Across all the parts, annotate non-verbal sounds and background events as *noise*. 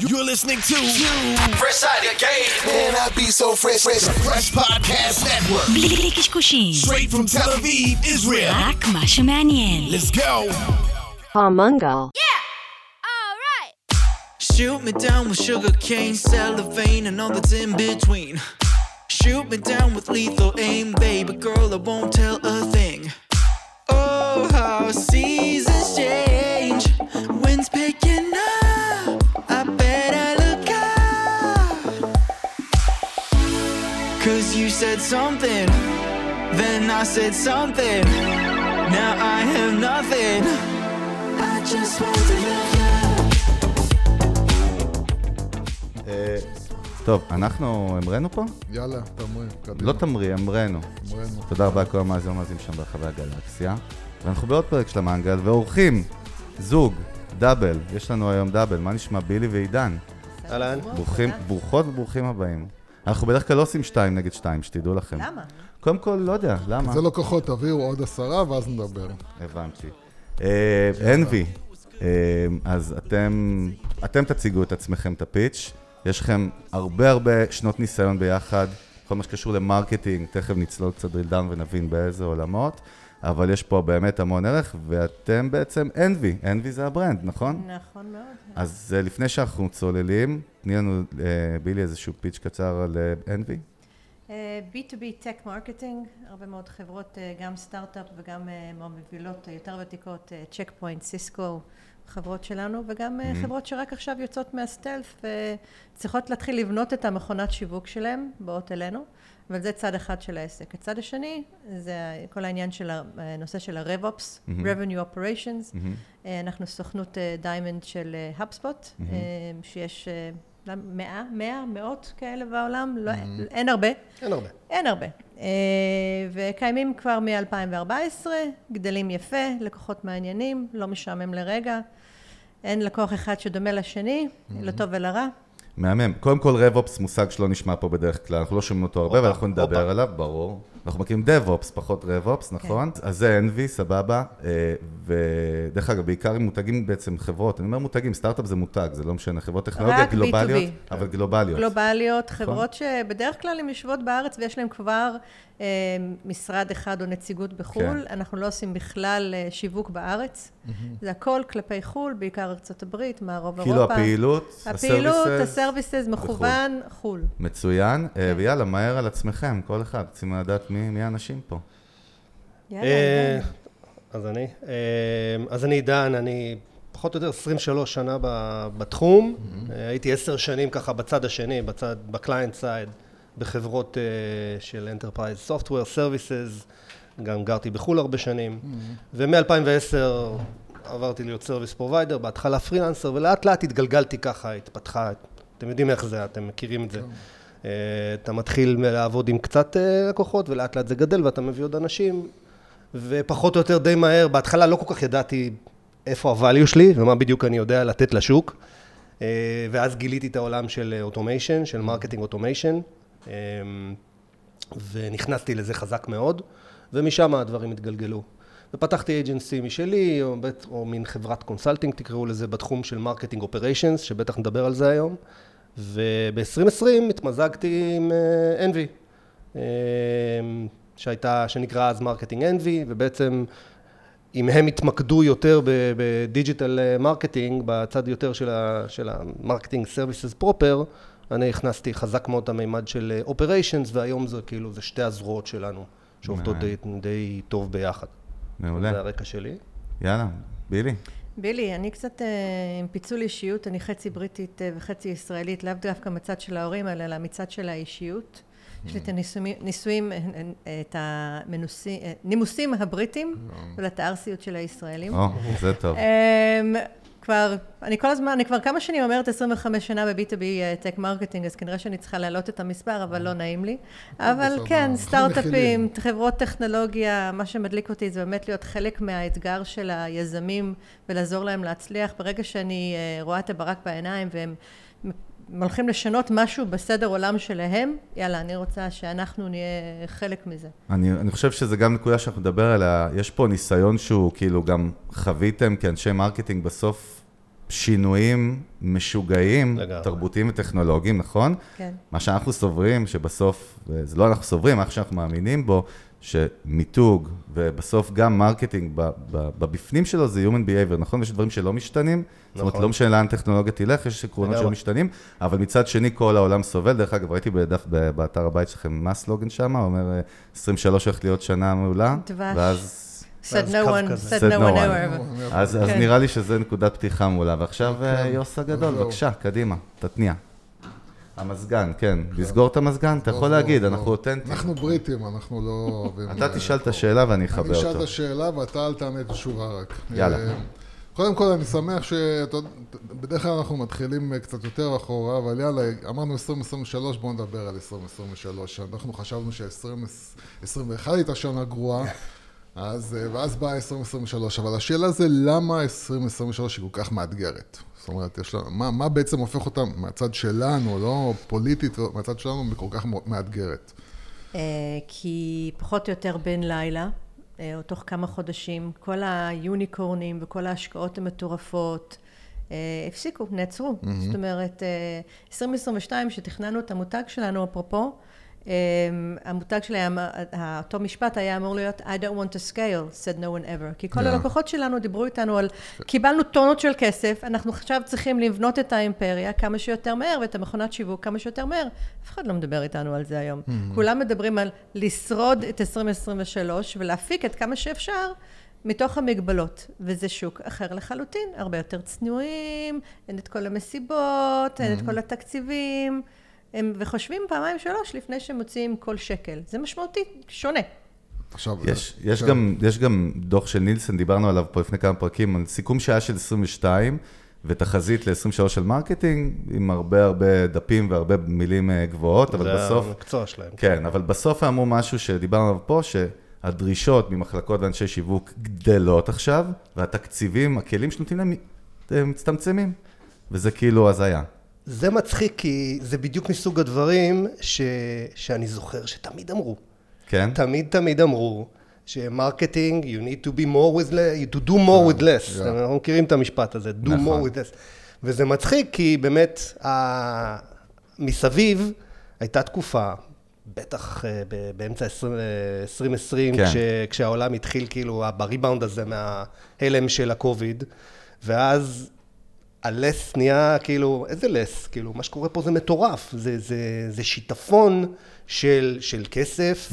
You're listening to Fresh out the game. Man, I be so fresh, fresh. Fresh Podcast Network, בלי בלי קשקושים, straight from Tel Aviv, Israel. רק מה שמעניין. Let's go. Palmungal. Shoot me down with sugar cane, cellophane, and all that's in between. Shoot me down with lethal aim, baby girl, I won't tell a thing. Oh, how seasons change. Cause you said something, then I said something. Now I have nothing. I just want to love you. אה, טוב, אנחנו המראנו פה? יאללה, תמרי, קדימה. לא תמרי, המראנו. אמרנו. תודה רבה לכל המאזינים והמאזינים שם ברחבי הגלקסיה. ואנחנו בעוד פרק של המנגל, ואורחים, זוג, דאבל, יש לנו היום דאבל, מה נשמע בילי ועידן? אהלן. ברוכות וברוכים הבאים. אנחנו בדרך כלל לא עושים שתיים נגד שתיים, שתדעו לכם. למה? קודם כל, לא יודע, למה? זה לא כוחות, תביאו עוד עשרה ואז נדבר. הבנתי. אה, אנבי, אה, אז אתם, אתם תציגו את עצמכם, את ה pitch. יש לכם הרבה הרבה שנות ניסיון ביחד, כל מה שקשור ל marketing, תכף נצלול קצת drill down ונבין באיזה עולמות, אבל יש פה באמת המון ערך, ואתם בעצם אנבי, אנבי זה ה brand, נכון? נכון מאוד. אז אה, לפני שאנחנו צוללים, תני לנו, אה, בילי, איזשהו פיץ' קצר על אנבי. אה, B2B Tech Marketing, הרבה מאוד חברות, אה, גם סטארט-אפ וגם אה, מהמובילות אה, יותר ותיקות, צ'ק פוינט, סיסקו, חברות שלנו, וגם אה, חברות שרק עכשיו יוצאות מהסטלף וצריכות להתחיל לבנות את המכונת שיווק שלהם, באות אלינו, אבל זה צד אחד של העסק. הצד השני זה כל העניין של הנושא של ה-RevOps, Revenue Operations. אה, אנחנו סוכנות Diamond של HubSpot, אה, שיש... אה? מאה, מאה, מאות כאלה בעולם, לא, אין הרבה. אין הרבה. אין הרבה. אה, וקיימים כבר מ-2014, גדלים יפה, לקוחות מעניינים, לא משעמם לרגע. אין לקוח אחד שדומה לשני, לטוב ולרע. מהמם. קודם כל, RevOps מושג שלא נשמע פה בדרך כלל, אנחנו לא שומעים אותו הרבה, ואנחנו נדבר. עליו, ברור. אנחנו מכירים DevOps, פחות RevOps, נכון? אז זה Envy, סבבה. אה, ודרך אגב, בעיקר עם מותגים בעצם חברות, אני אומר מותגים, סטארט-אפ זה מותג, זה לא משנה, חברות טכנולוגיה גלובליות, B2B. אבל גלובליות. גלובליות, חברות שבדרך כלל הן יושבות בארץ ויש להן כבר אה, משרד אחד או נציגות בחו"ל. אנחנו לא עושים בכלל אה, שיווק בארץ. זה הכל כלפי חו"ל, בעיקר ארצות הברית, מערב אירופה. כאילו הפעילות, הפעילות, ה-services, הסרוויסס, מכוון, חו"ל. מצוין, אה, כן. ויאללה, מהר על עצמכם, כל אחד, רוצים לדעת מי מי האנשים פה. יאללה, אה. אז אני. אה, אז אני עידן, אני פחות או יותר 23 שנה ב- בתחום. אה, הייתי עשר שנים ככה בצד השני, בצד, ב client side, בחברות אה, של Enterprise Software Services. גם גרתי בחו"ל הרבה שנים. ומ-2010 עברתי להיות service provider, בהתחלה freelancer, ולאט לאט התגלגלתי ככה, התפתחה, אתם יודעים איך זה, אתם מכירים את זה. אה, אתה מתחיל לעבוד עם קצת אה, לקוחות, ולאט לאט זה גדל, ואתה מביא עוד אנשים, ופחות או יותר די מהר, בהתחלה לא כל כך ידעתי איפה ה value שלי, ומה בדיוק אני יודע לתת לשוק. אה, ואז גיליתי את העולם של automation, של marketing automation, ונכנסתי לזה חזק מאוד, ומשם הדברים התגלגלו. ופתחתי agency משלי, או, בית, או מין חברת consulting, תקראו לזה, בתחום של marketing operations, שבטח נדבר על זה היום. וב-2020 התמזגתי עם אה, Envy, אה, שהייתה, שנקרא אז Marketing Envy, ובעצם אם הם התמקדו יותר ב digital אה, marketing, בצד יותר של ה marketing services proper, אני הכנסתי חזק מאוד את המימד של operations, והיום זה כאילו, זה שתי הזרועות שלנו, שעובדות די, די טוב ביחד. מעולה. זה הרקע שלי. יאללה, בילי. בילי, אני קצת אה, עם פיצול אישיות, אני חצי בריטית אה, וחצי ישראלית, לאו דווקא מצד של ההורים, אלא מצד של האישיות. יש לי את הנישואים, נישואים, אה, את המנוסים, אה, נימוסים הבריטים, ואת הארסיות של הישראלים. או, זה טוב. כבר, אני כל הזמן, אני כבר כמה שנים אומרת 25 שנה ב-B2B tech marketing, אז כנראה שאני צריכה להעלות את המספר, אבל לא נעים לי. אבל כן, סטארט-אפים. חברות טכנולוגיה, מה שמדליק אותי זה באמת להיות חלק מהאתגר של היזמים ולעזור להם להצליח. ברגע שאני אה, רואה את הברק בעיניים והם הם הולכים לשנות משהו בסדר עולם שלהם, יאללה, אני רוצה שאנחנו נהיה חלק מזה. אני, אני חושב שזה גם נקודה שאנחנו נדבר עליה, יש פה ניסיון שהוא כאילו גם חוויתם כאנשי marketing בסוף שינויים משוגעים, לגמרי. תרבותיים וטכנולוגיים, נכון? כן. מה שאנחנו סוברים, שבסוף, זה לא אנחנו סוברים, מה שאנחנו מאמינים בו, שמיתוג, ובסוף גם marketing, ב- ב- בבפנים שלו זה Human Behavior, נכון? יש דברים שלא משתנים, זאת אומרת, נכון. לא משנה לאן טכנולוגיה תלך, יש עקרונות שלא. משתנים, אבל מצד שני כל העולם סובל. דרך אגב, ראיתי בדף, ב- באתר הבית שלכם, מה הסלוגן שם? אומר, אה, 23 הולכת להיות שנה מעולה, דבש. ואז... said no one, said no one ever. אז, אז כן. נראה לי שזה נקודת פתיחה מעולה. ועכשיו אה, כן. יוס הגדול. בבקשה, קדימה, תתניע. המזגן, כן. לסגור את המזגן, אתה יכול להגיד. אנחנו אותנטיים. אנחנו בריטים, אנחנו לא אוהבים... אתה אה, תשאל את. השאלה ואני אני אחבר אשאל אותו. את השאלה ואתה אל תענה את השורה רק. יאללה. אה, קודם כל, אני שמח ש... אתה יודע, בדרך כלל אנחנו מתחילים אה, קצת יותר אחורה, אבל יאללה, אמרנו 2023, בואו נדבר על 2023. אנחנו חשבנו ש-2021 הייתה שנה גרועה, אז, ואז באה 2023. אבל השאלה זה למה 2023 היא כל כך מאתגרת? זאת אומרת, יש לנו, מה, מה בעצם הופך אותה מהצד שלנו, לא פוליטית, לא, מהצד שלנו, כל כך מאתגרת? אה, כי פחות או יותר בן לילה, אה, או תוך כמה חודשים, כל היוניקורנים וכל ההשקעות המטורפות אה, הפסיקו, נעצרו. זאת אומרת, אה, 2022, שתכננו את המותג שלנו, אפרופו, המותג שלי, היה, אמ- אותו משפט היה אמור להיות I don't want to scale, said no one ever. כי כל Yeah. הלקוחות שלנו דיברו איתנו על, קיבלנו טונות של כסף, אנחנו עכשיו צריכים לבנות את האימפריה כמה שיותר מהר, ואת המכונת שיווק כמה שיותר מהר. אף אחד לא מדבר איתנו על זה היום. כולם מדברים על לשרוד את 2023 ולהפיק את כמה שאפשר. מתוך המגבלות, וזה שוק אחר לחלוטין, הרבה יותר צנועים, אין את כל המסיבות, אין את כל התקציבים, הם, וחושבים פעמיים שלוש לפני שהם מוציאים כל שקל. זה משמעותי, שונה. עכשיו, יש, יש, כן. גם, יש גם דוח של נילסון, דיברנו עליו פה לפני כמה פרקים, על סיכום שהיה של 22 ותחזית ל-23 של marketing, עם הרבה הרבה דפים והרבה מילים אה, גבוהות, אבל זה בסוף... המקצוע שלהם. כן, אבל בסוף אמרו משהו שדיברנו עליו פה, שהדרישות ממחלקות ואנשי שיווק גדלות עכשיו, והתקציבים, הכלים שנותנים להם, הם מצטמצמים. וזה כאילו הזיה. זה מצחיק, כי זה בדיוק מסוג הדברים ש... שאני זוכר שתמיד אמרו. כן? תמיד תמיד אמרו ש marketing, you need to be more with less, to do more with less. yeah. אנחנו מכירים את המשפט הזה, do נכון. more with less. וזה מצחיק, כי באמת, ה... מסביב הייתה תקופה, בטח אה, ב- באמצע 20, אה, 2020, כן. כש... כשהעולם התחיל כאילו בריבאונד הזה מההלם של הקוביד, ואז ה less נהיה כאילו, איזה less? כאילו, מה שקורה פה זה מטורף. זה, זה, זה שיטפון של, של כסף,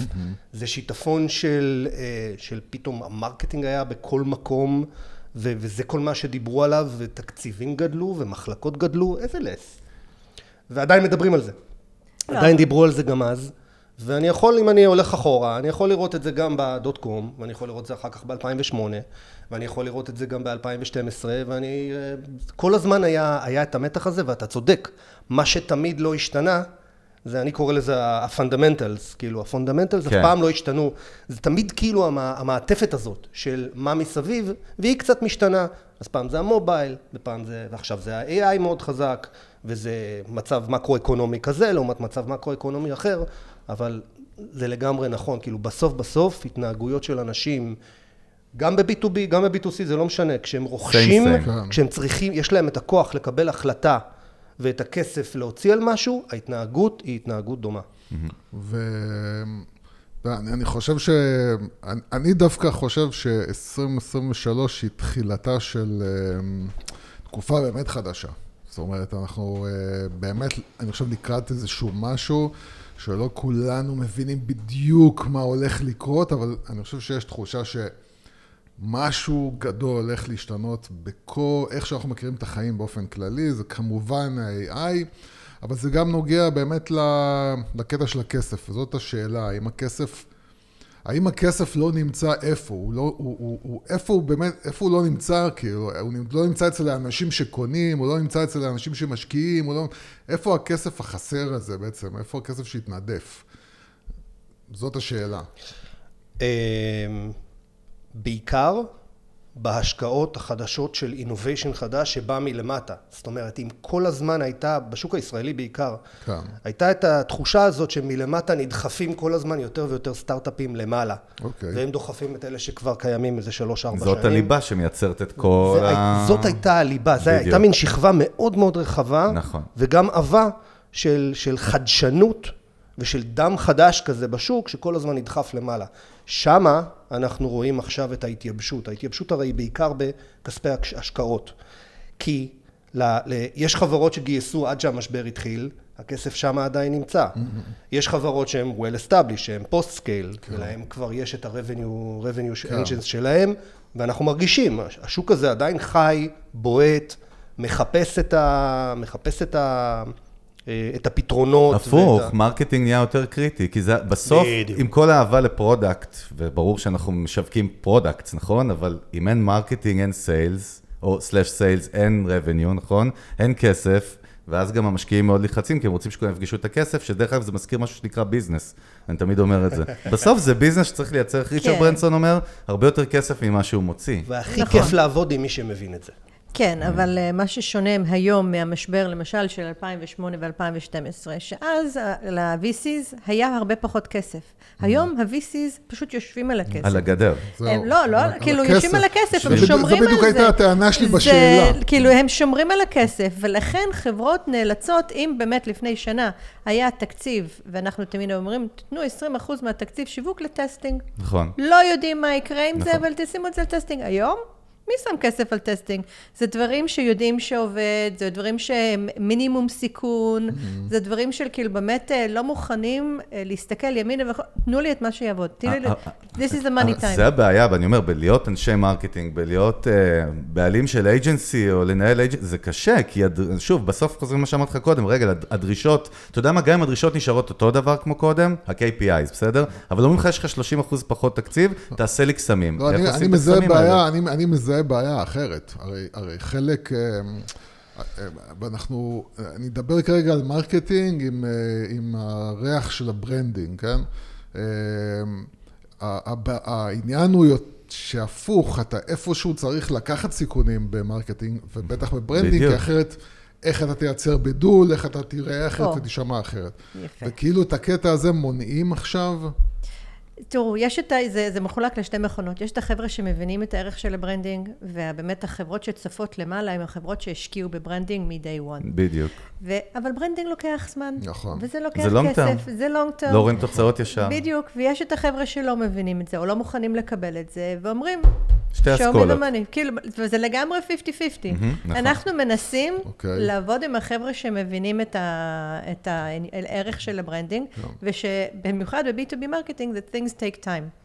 זה שיטפון של, אה, של פתאום ה marketing היה בכל מקום, ו, וזה כל מה שדיברו עליו, ותקציבים גדלו, ומחלקות גדלו, איזה less. ועדיין מדברים על זה. לא. עדיין דיברו על זה גם אז, ואני יכול, אם אני הולך אחורה, אני יכול לראות את זה גם ב dot com, ואני יכול לראות את זה אחר כך ב-2008, ואני יכול לראות את זה גם ב-2012, ואני... אה, כל הזמן היה, היה את המתח הזה, ואתה צודק. מה שתמיד לא השתנה, זה, אני קורא לזה ה-fundamentals, כאילו, ה-fundamentals כן. אף פעם לא השתנו. זה תמיד כאילו המע, המעטפת הזאת של מה מסביב, והיא קצת משתנה. אז פעם זה המובייל, ופעם זה, ועכשיו זה ה-AI מאוד חזק, וזה מצב מקרו-אקונומי כזה, לעומת מצב מקרו-אקונומי אחר, אבל זה לגמרי נכון. כאילו, בסוף בסוף, התנהגויות של אנשים, גם ב-B2B, גם ב-B2C, זה לא משנה. כשהם רוכשים, same. כן. כשהם צריכים, יש להם את הכוח לקבל החלטה ואת הכסף להוציא על משהו, ההתנהגות היא התנהגות דומה. ואני אני חושב ש... אני, אני דווקא חושב ש-2023 היא תחילתה של אמ, תקופה באמת חדשה. זאת אומרת, אנחנו אה, באמת, אני חושב לקראת איזשהו משהו שלא כולנו מבינים בדיוק מה הולך לקרות, אבל אני חושב שיש תחושה שמשהו גדול הולך להשתנות בכל, איך שאנחנו מכירים את החיים באופן כללי, זה כמובן ה-AI, אבל זה גם נוגע באמת לקטע של הכסף, וזאת השאלה, האם הכסף... האם הכסף לא נמצא איפה? הוא לא, הוא, הוא, הוא, איפה הוא באמת, איפה הוא לא נמצא? כאילו, הוא לא נמצא אצל האנשים שקונים, הוא לא נמצא אצל האנשים שמשקיעים, לא... איפה הכסף החסר הזה בעצם? איפה הכסף שהתנדף? זאת השאלה. בעיקר בהשקעות החדשות של innovation חדש שבא מלמטה. זאת אומרת, אם כל הזמן הייתה, בשוק הישראלי בעיקר, כן. הייתה את התחושה הזאת שמלמטה נדחפים כל הזמן יותר ויותר סטארט-אפים למעלה. אוקיי. והם דוחפים את אלה שכבר קיימים איזה שלוש-ארבע שנים. זאת הליבה שמייצרת את כל זה, ה... זאת הייתה הליבה, זו. הייתה מין שכבה מאוד מאוד רחבה, נכון. וגם עבה של, של חדשנות ושל דם חדש כזה בשוק, שכל הזמן נדחף למעלה. שמה אנחנו רואים עכשיו את ההתייבשות. ההתייבשות הרי היא בעיקר בכספי הש- השקעות. כי ל, ל, יש חברות שגייסו עד שהמשבר התחיל, הכסף שם עדיין נמצא. יש חברות שהן well established, שהן post scale, ולהם כבר יש את ה-revenue, revenue כן. engines שלהם, ואנחנו מרגישים, השוק הזה עדיין חי, בועט, מחפש את, ה, מחפש את, ה, את הפתרונות. הפוך, ואת ה- marketing נהיה יותר קריטי, כי זה בסוף, בדיוק. עם כל האהבה ל product, וברור שאנחנו משווקים products, נכון? אבל אם אין marketing, אין sales, או slash sales, אין revenue, נכון? אין כסף, ואז גם המשקיעים מאוד לחצים, כי הם רוצים שכולם יפגשו את הכסף, שדרך אגב זה מזכיר משהו שנקרא ביזנס, אני תמיד אומר את זה. *laughs* בסוף זה ביזנס שצריך לייצר, איך ריצ'רד כן. ברנסון אומר, הרבה יותר כסף ממה שהוא מוציא. והכי נכון. כיף לעבוד עם מי שמבין את זה. כן, אבל אה, מה ששונה היום מהמשבר, למשל, של 2008 ו-2012, שאז אה, ל-VCs היה הרבה פחות כסף. היום ה-VCs פשוט יושבים על הכסף. על הגדר. זהו. הם, לא, לא, על כאילו, הכסף. יושבים על הכסף, הם שומרים על זה. זה בדיוק הייתה הטענה שלי זה- בשאלה. כאילו, הם שומרים על הכסף, ולכן חברות נאלצות, אם באמת לפני שנה היה תקציב, ואנחנו תמיד אומרים, תתנו 20% מהתקציב שיווק ל testing. נכון. לא יודעים מה יקרה עם זה, נכון. אבל תשימו את זה על testing. היום, מי שם כסף על testing? זה דברים שיודעים שעובד, זה דברים שהם מינימום סיכון, Mm-hmm. זה דברים של כאילו באמת אה, לא מוכנים אה, להסתכל ימינה וחו... תנו לי את מה שיעבוד. תני לי... אה, This is the money time. זה הבעיה, ואני אומר, בלהיות אנשי marketing, בלהיות uh, בעלים של agency או לנהל agency, זה קשה, כי הד... שוב, בסוף חוזרים למה שאמרתי לך קודם, רגע, הד- הדרישות, אתה יודע מה, גם אם הדרישות נשארות אותו דבר כמו קודם, ה-KPIs, בסדר? אבל אומרים לך, יש לך 30% פחות תקציב, תעשה לי קסמים. לא, אני, אני את מזהה? בעיה, אני, אני מזהה בעיה אחרת. הרי, הרי חלק, אה, אה, אנחנו, אני אדבר כרגע על marketing עם, אה, עם הריח של ה branding, כן? העניין הוא יות- שהפוך, אתה איפשהו צריך לקחת סיכונים ב marketing, ובטח ב branding, בדיוק. כי אחרת... איך אתה תייצר בידול, איך אתה תראה אחרת או. ותשמע אחרת. יפה. וכאילו את הקטע הזה מונעים עכשיו, תראו, יש את ה... זה, זה מחולק לשתי מכונות. יש את החבר'ה שמבינים את הערך של ה branding, ובאמת החברות שצפות למעלה הן החברות שהשקיעו ב branding מ-day one. בדיוק. ו... אבל branding לוקח זמן. נכון. וזה לוקח זה long כסף, term. זה long term. לא רואים תוצאות ישר. בדיוק, ויש את החבר'ה שלא מבינים את זה, או לא מוכנים לקבל את זה, ואומרים, שתי אסכולות. כאילו, וזה לגמרי 50-50. נכון. אנחנו מנסים אוקיי. לעבוד עם החבר'ה שמבינים את, ה, את הערך של ה branding, ושבמיוחד ב-B2B marketing, that things take time.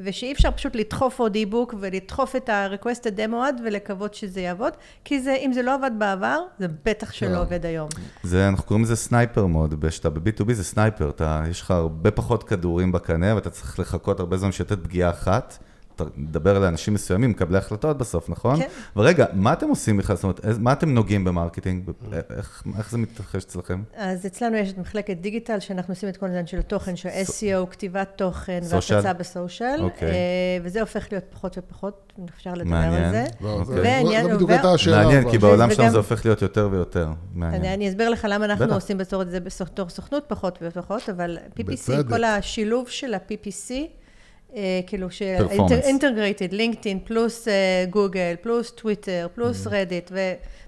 ושאי אפשר פשוט לדחוף עוד e-book ולדחוף את ה- request a demo ad ולקוות שזה יעבוד, כי זה, אם זה לא עבד בעבר, זה בטח שלא עובד היום. זה, אנחנו קוראים לזה sniper mode, כשאתה ב-B2B זה sniper, אתה, יש לך הרבה פחות כדורים בקנה ואתה צריך לחכות הרבה זמן שתתפגע אחת. מדבר על אנשים מסוימים, מקבלי החלטות בסוף, נכון? כן. ורגע, מה אתם עושים בכלל? זאת אומרת, מה אתם נוגעים ב marketing? איך, איך זה מתרחש אצלכם? אז אצלנו יש את מחלקת דיגיטל, שאנחנו עושים את כל העניין של התוכן, של SEO, כתיבת תוכן? והפצה בסושיאל, אוקיי. אה, וזה הופך להיות פחות ופחות, אפשר לדבר מעניין. על זה. לא, זה, אוקיי. זה, זה בדיוק הייתה השאלה. מעניין, כי בעולם שלנו זה הופך להיות יותר ויותר. מעניין. אני, אני אסביר לך למה אנחנו. עושים בתור את זה בתור סוכנות פחות ופחות, אבל PPC. כל השילוב של ה-PPC, אה, כאילו של Performance. אינטגרייטד, לינקדאין, פלוס אה, גוגל, פלוס טוויטר, פלוס. רדיט,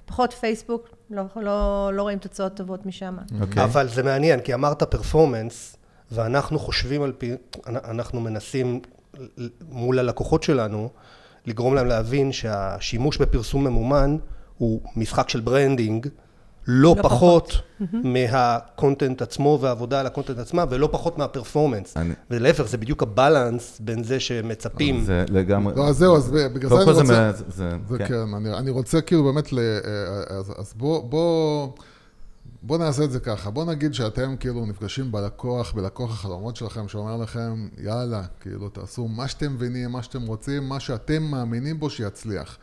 ופחות פייסבוק, לא, לא, לא רואים תוצאות טובות משם. אוקיי. אבל זה מעניין, כי אמרת performance, ואנחנו חושבים על פי, אנחנו מנסים מול הלקוחות שלנו, לגרום להם להבין שהשימוש בפרסום ממומן הוא משחק של branding, לא, לא פחות מה content עצמו והעבודה על ה content עצמה, ולא פחות מה performance. אני- ולהפך, זה בדיוק ה balance בין זה שמצפים. זה לגמרי... לא, אז זהו, אז בגלל זה אני זה רוצה... מ- זה- זה כן. כן, אני, אני רוצה כאילו באמת, ל, אה, אז, אז בוא, בוא, בוא נעשה את זה ככה, בוא נגיד שאתם כאילו נפגשים בלקוח, בלקוח החלומות שלכם, שאומר לכם, יאללה, כאילו תעשו מה שאתם מבינים, מה שאתם רוצים, מה שאתם מאמינים בו שיצליח.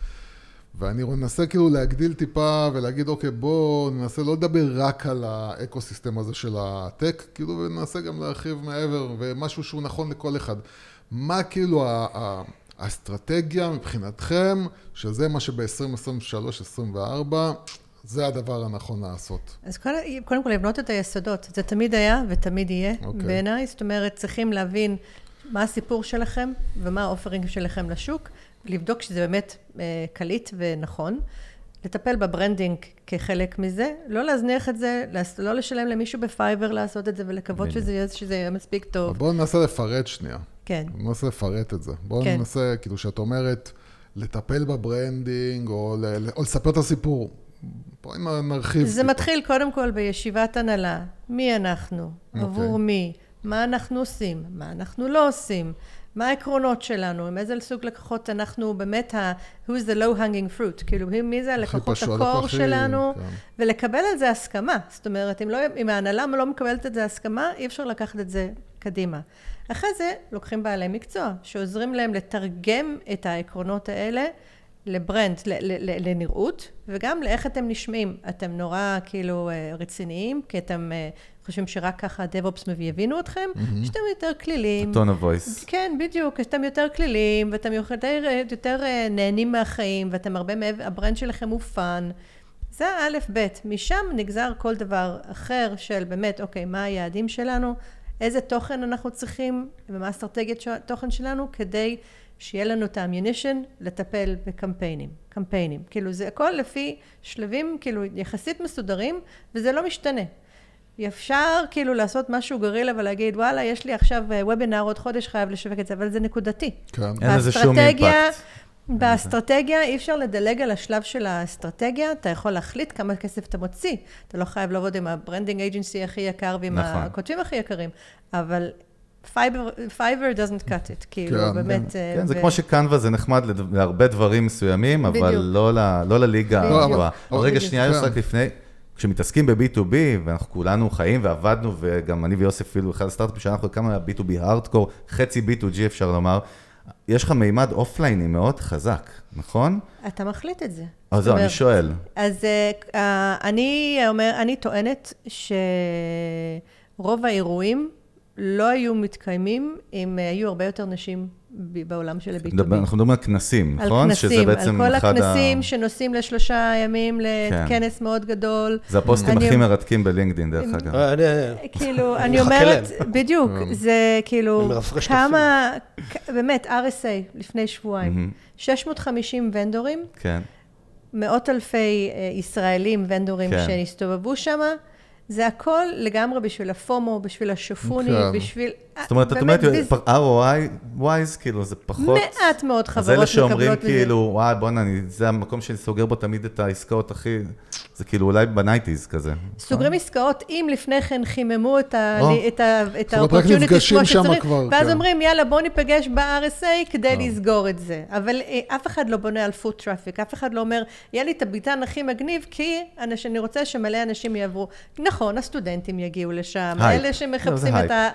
ואני מנסה כאילו להגדיל טיפה ולהגיד, אוקיי, בואו ננסה לא לדבר רק על האקו-סיסטם הזה של הטק, כאילו, וננסה גם להרחיב מעבר, ומשהו שהוא נכון לכל אחד. מה כאילו ה- ה- האסטרטגיה מבחינתכם, שזה מה שב-2023-2024, זה הדבר הנכון לעשות. אז קודם, קודם כל לבנות את היסודות. זה תמיד היה ותמיד יהיה אוקיי. בעיניי. זאת אומרת, צריכים להבין מה הסיפור שלכם ומה ה offering שלכם לשוק, ולבדוק שזה באמת אה, קליט ונכון. לטפל ב branding כחלק מזה, לא להזניח את זה, לא לשלם למישהו ב Fiverr לעשות את זה ולקוות שזה יהיה, שזה יהיה מספיק טוב. בואו ננסה לפרט שנייה. כן. בואו ננסה לפרט את זה. בואו כן. ננסה, כאילו, שאת אומרת, לטפל ב branding, או, ל- או לספר את הסיפור. בואי נרחיב. זה טיפה. מתחיל קודם כל בישיבת הנהלה. מי אנחנו? אוקיי. עבור מי? מה אנחנו עושים? מה אנחנו לא עושים? מה העקרונות שלנו? עם איזה סוג לקוחות אנחנו באמת ה... who's the low hanging fruit? כאילו, מי זה הלקוחות ה core שלנו? כן. ולקבל על זה הסכמה. זאת אומרת, אם, לא, אם ההנהלה לא מקבלת את זה הסכמה, אי אפשר לקחת את זה קדימה. אחרי זה, לוקחים בעלי מקצוע, שעוזרים להם לתרגם את העקרונות האלה ל brand, לנראות, וגם לאיך אתם נשמעים. אתם נורא כאילו אה, רציניים, כי אתם אה, חושבים שרק ככה DevOps יבינו אתכם, שאתם יותר קלילים. tone of voice. כן, בדיוק, אתם יותר קלילים, ואתם יותר, יותר אה, נהנים מהחיים, ואתם הרבה מעבר, ה brand שלכם הוא fun. זה האלף-בית. משם נגזר כל דבר אחר של באמת, אוקיי, מה היעדים שלנו, איזה תוכן אנחנו צריכים, ומה האסטרטגיית התוכן שלנו, כדי שיהיה לנו את האמיונישן לטפל בקמפיינים. קמפיינים. כאילו, זה הכל לפי שלבים, כאילו, יחסית מסודרים, וזה לא משתנה. אפשר כאילו לעשות משהו גרילה ולהגיד, וואלה, יש לי עכשיו אה, וובינר, עוד חודש חייב לשווק את זה, אבל זה נקודתי. כן. אין לזה שום באסטרטגיה- אימפקט. באסטרטגיה אי אפשר לדלג על השלב של האסטרטגיה, אתה יכול להחליט כמה כסף אתה מוציא. אתה לא חייב לעבוד עם ה branding agency הכי יקר ועם נכון. הכותבים הכי יקרים, אבל Fiverr doesn't cut it, כאילו, כן, באמת... אה, כן, זה ו- כמו ש Canva זה נחמד לד- להרבה דברים מסוימים, אבל. לא ל- לא לליגה. הגבוהה. רגע. שנייה, כן. רק לפני, כשמתעסקים ב-B2B, ואנחנו כולנו חיים ועבדנו, וגם אני ויוסף אפילו, אחד הסטארט-אפים שאנחנו הקמנו היה B2B hardcore, חצי B2G אפשר לומר, יש לך מימד אופלייני מאוד חזק, נכון? אתה מחליט את זה. אז זאת זהו, אני שואל. אז אה, אני אומר, אני טוענת שרוב האירועים לא היו מתקיימים אם אה, היו הרבה יותר נשים ב- בעולם של ה-B2B. מדבר- אנחנו מדברים על כנסים, על נכון? כנסים, שזה בעצם על כל אחד ה- הכנסים שנוסעים לשלושה ימים כן. לכנס מאוד גדול. זה הפוסטים אני- הכי מרתקים בלינקדאין, דרך אגב. אה, אני- כאילו, אני אומרת, להם. בדיוק, זה כאילו, כמה, באמת, RSA לפני שבועיים, 650 ונדורים, כן. מאות אלפי אה, ישראלים, ונדורים כן. שהסתובבו שם, זה הכל לגמרי בשביל ה FOMO, בשביל השופוני, כן. בשביל... זאת אומרת, את אומרת, דיס- ROI, wise, כאילו, זה פחות... מעט מאוד אז חברות אלה שאומרים מקבלות בזה. כאילו, וואי, בואנה, זה המקום שאני סוגר בו תמיד את העסקאות הכי... זה כאילו אולי ב nineties כזה. סוגרים עסקאות, אם לפני כן חיממו את ה- או. את ה- את זאת אומרת, רק ה-opportunities נפגשים כמו שצריך, ואז כן. אומרים, יאללה, בואו ניפגש ב-RSA כדי לסגור את זה. אבל אה, אף אחד לא בונה על foot traffic, אף אחד לא אומר, יהיה לי את הביתן הכי מגניב, כי אני רוצה שמלא אנשים יעברו. נכון, הסטודנטים יגיעו לשם. אלה לא, שמחפשים את ה...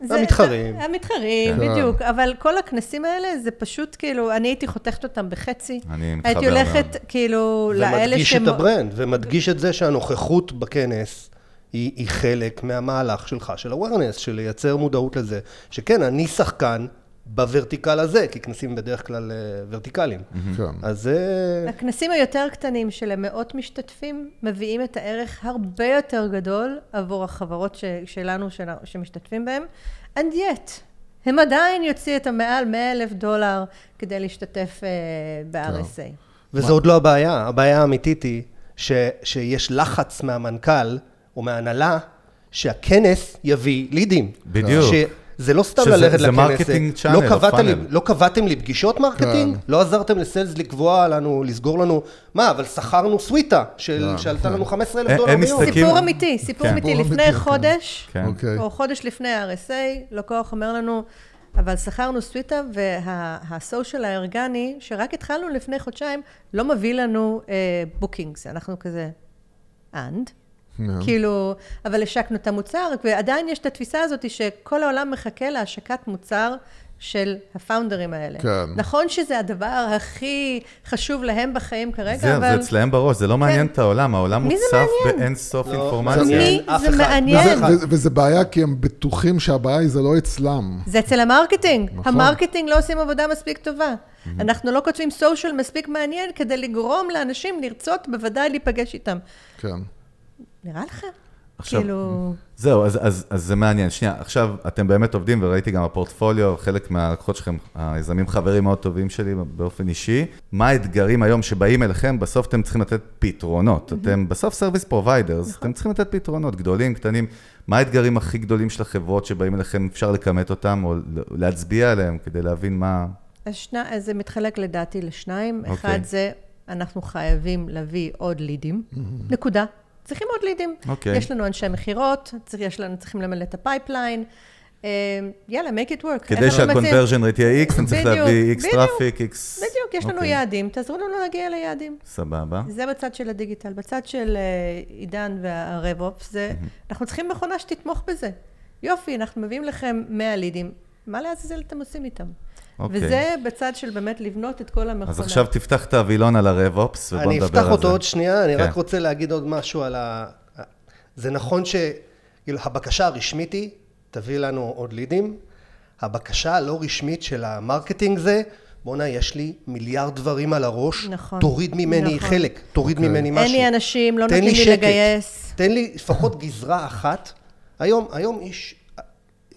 זה- המתחרים. זה- המתחרים, כן. בדיוק. אבל כל הכנסים האלה, זה פשוט כאילו, אני הייתי חותכת אותם בחצי. אני מתחבר הייתי הולכת, כאילו, לאלה ומדגיש שהם... את ה brand, ומדגיש את זה שהנוכחות בכנס היא, היא חלק מהמהלך שלך, של awareness, של לייצר מודעות לזה, שכן, אני שחקן בוורטיקל הזה, כי כנסים בדרך כלל אה, ורטיקליים. כן. אז זה... הכנסים היותר קטנים של מאות משתתפים מביאים את הערך הרבה יותר גדול עבור החברות ש, שלנו, של, שמשתתפים בהם, and yet, הם עדיין יוציאו את המעל 100 אלף דולר כדי להשתתף uh, ב-RSA. וזה עוד לא הבעיה, הבעיה האמיתית היא ש, שיש לחץ מהמנכ"ל או מההנהלה שהכנס יביא לידים. בדיוק. שזה לא סתם ללכת זה לכנס, marketing channel, לא או קבעתם לי, פאנל. לא קבעתם לי פגישות marketing? כן. לא עזרתם ל sales לקבוע לנו, לסגור לנו, מה, אבל שכרנו סוויטה של, כן, שעלתה כן. לנו 15 אלף הם- דולר ביום. סיפור אמיתי, סיפור כן. אמיתי. לפני כן. חודש, כן. אוקיי. או חודש לפני ה-RSA, לקוח אומר לנו, אבל שכרנו סוויטה, וה social הארגני, שרק התחלנו לפני חודשיים, לא מביא לנו bookings. אנחנו כזה, and? כן. כאילו, אבל השקנו את המוצר, ועדיין יש את התפיסה הזאת שכל העולם מחכה להשקת מוצר של הפאונדרים האלה. כן. נכון שזה הדבר הכי חשוב להם בחיים כרגע, זהו, אבל... זה אצלהם בראש, זה לא מעניין כן. את העולם, העולם מי זה מוצף מעניין? באין סוף לא, אינפורמציה. זה מי זה אחד. מעניין? וזה, וזה בעיה כי הם בטוחים שהבעיה היא זה לא אצלם. זה אצל ה marketing. נכון. ה marketing לא עושים עבודה מספיק טובה. אנחנו לא כותבים social מספיק מעניין כדי לגרום לאנשים לרצות בוודאי להיפגש איתם. כן. נראה לכם? עכשיו, כאילו... זהו, אז, אז, אז זה מעניין. שנייה, עכשיו, אתם באמת עובדים, וראיתי גם בפורטפוליו, חלק מהלקוחות שלכם, היזמים חברים מאוד טובים שלי באופן אישי. מה האתגרים היום שבאים אליכם? בסוף אתם צריכים לתת פתרונות. אתם בסוף service providers, אתם צריכים לתת פתרונות, גדולים, קטנים. מה האתגרים הכי גדולים של החברות שבאים אליכם, אפשר לכמת אותם, או להצביע עליהם כדי להבין מה... אז שני, אז זה מתחלק לדעתי לשניים. אוקיי. אחד זה, אנחנו חייבים להביא עוד לידים. נקודה. צריכים עוד לידים. אוקיי. יש לנו אנשי מכירות, צריך- יש לנו, צריכים למלא את ה pipeline. אה, יאללה, make it work. כדי? שה conversion rate יהיה X, אני צריך להביא X. traffic, X... בדיוק, יש לנו אוקיי, יעדים, תעזרו לנו להגיע ליעדים. סבבה. זה בצד של הדיגיטל. בצד של אה, עידן וה RevOps, זה, אנחנו צריכים מכונה שתתמוך בזה. יופי, אנחנו מביאים לכם 100 לידים, מה לעזאזל אתם עושים איתם? אוקיי. וזה בצד של באמת לבנות את כל המכונה. אז עכשיו תפתח את הווילון על ה RevOps, ובוא אני נדבר אפתח על זה. אותו עוד שנייה, אני כן. רק רוצה להגיד עוד משהו על ה... זה נכון ש... כאילו, הבקשה הרשמית היא, תביא לנו עוד לידים. הבקשה הלא רשמית של ה marketing זה, בואנה, יש לי מיליארד דברים על הראש, נכון, תוריד ממני נכון. חלק, תוריד ממני משהו. אין לי אנשים, לא נותנים לי שקט. לגייס. תן לי לפחות גזרה אחת. היום, היום איש...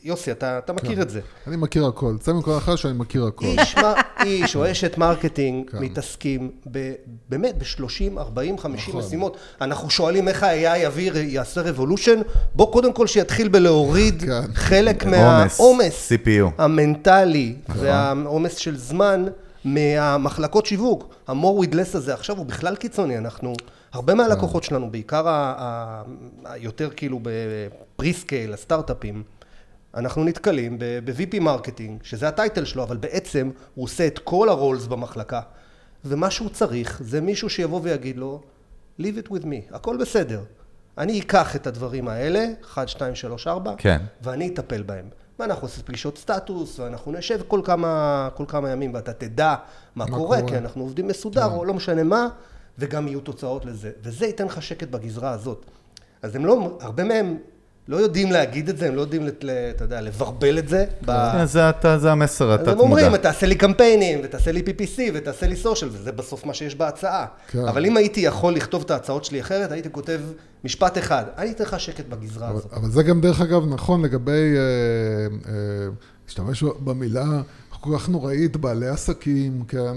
יוסי, אתה, אתה מכיר את זה. אני מכיר הכל. צא מכל אחד שאני מכיר הכל. איש, מר- איש או אשת marketing כן. מתעסקים ב, באמת ב-30, 40, 50 נכון. משימות. אנחנו שואלים איך ה-AI יביא, יעשה revolution, בוא קודם כל שיתחיל בלהוריד כן. חלק עומס, מהעומס. המנטלי נכון. והעומס של זמן מהמחלקות שיווק. ה-more with less הזה עכשיו הוא בכלל קיצוני, אנחנו, הרבה מהלקוחות שלנו, בעיקר היותר כאילו ב pre-scale, הסטארט-אפים, אנחנו נתקלים ב-VP marketing, שזה ה title שלו, אבל בעצם הוא עושה את כל ה roles במחלקה, ומה שהוא צריך זה מישהו שיבוא ויגיד לו, leave it with me, הכל בסדר. אני אקח את הדברים האלה, 1, 2, 3, 4, כן. ואני אטפל בהם. ואנחנו עושים פגישות סטטוס, ואנחנו נשב כל כמה, כל כמה ימים, ואתה תדע מה, מה קורה, קורה. כי אנחנו עובדים מסודר, או לא משנה מה, וגם יהיו תוצאות לזה. וזה ייתן לך שקט בגזרה הזאת. אז הם לא, הרבה מהם לא יודעים להגיד את זה, הם לא יודעים, אתה יודע, לברבל את זה. כן, זה המסר, אז אתה הם אומרים. תעשה לי קמפיינים, ותעשה לי PPC, ותעשה לי סושיאל, וזה בסוף מה שיש בהצעה. כן. אבל אם הייתי יכול לכתוב את ההצעות שלי אחרת, הייתי כותב משפט אחד, אני אתן לך שקט בגזרה אבל, הזאת. אבל זה גם דרך אגב נכון לגבי, אה, אה, להשתמש במילה כל כך נוראית, בעלי עסקים, כן, אה,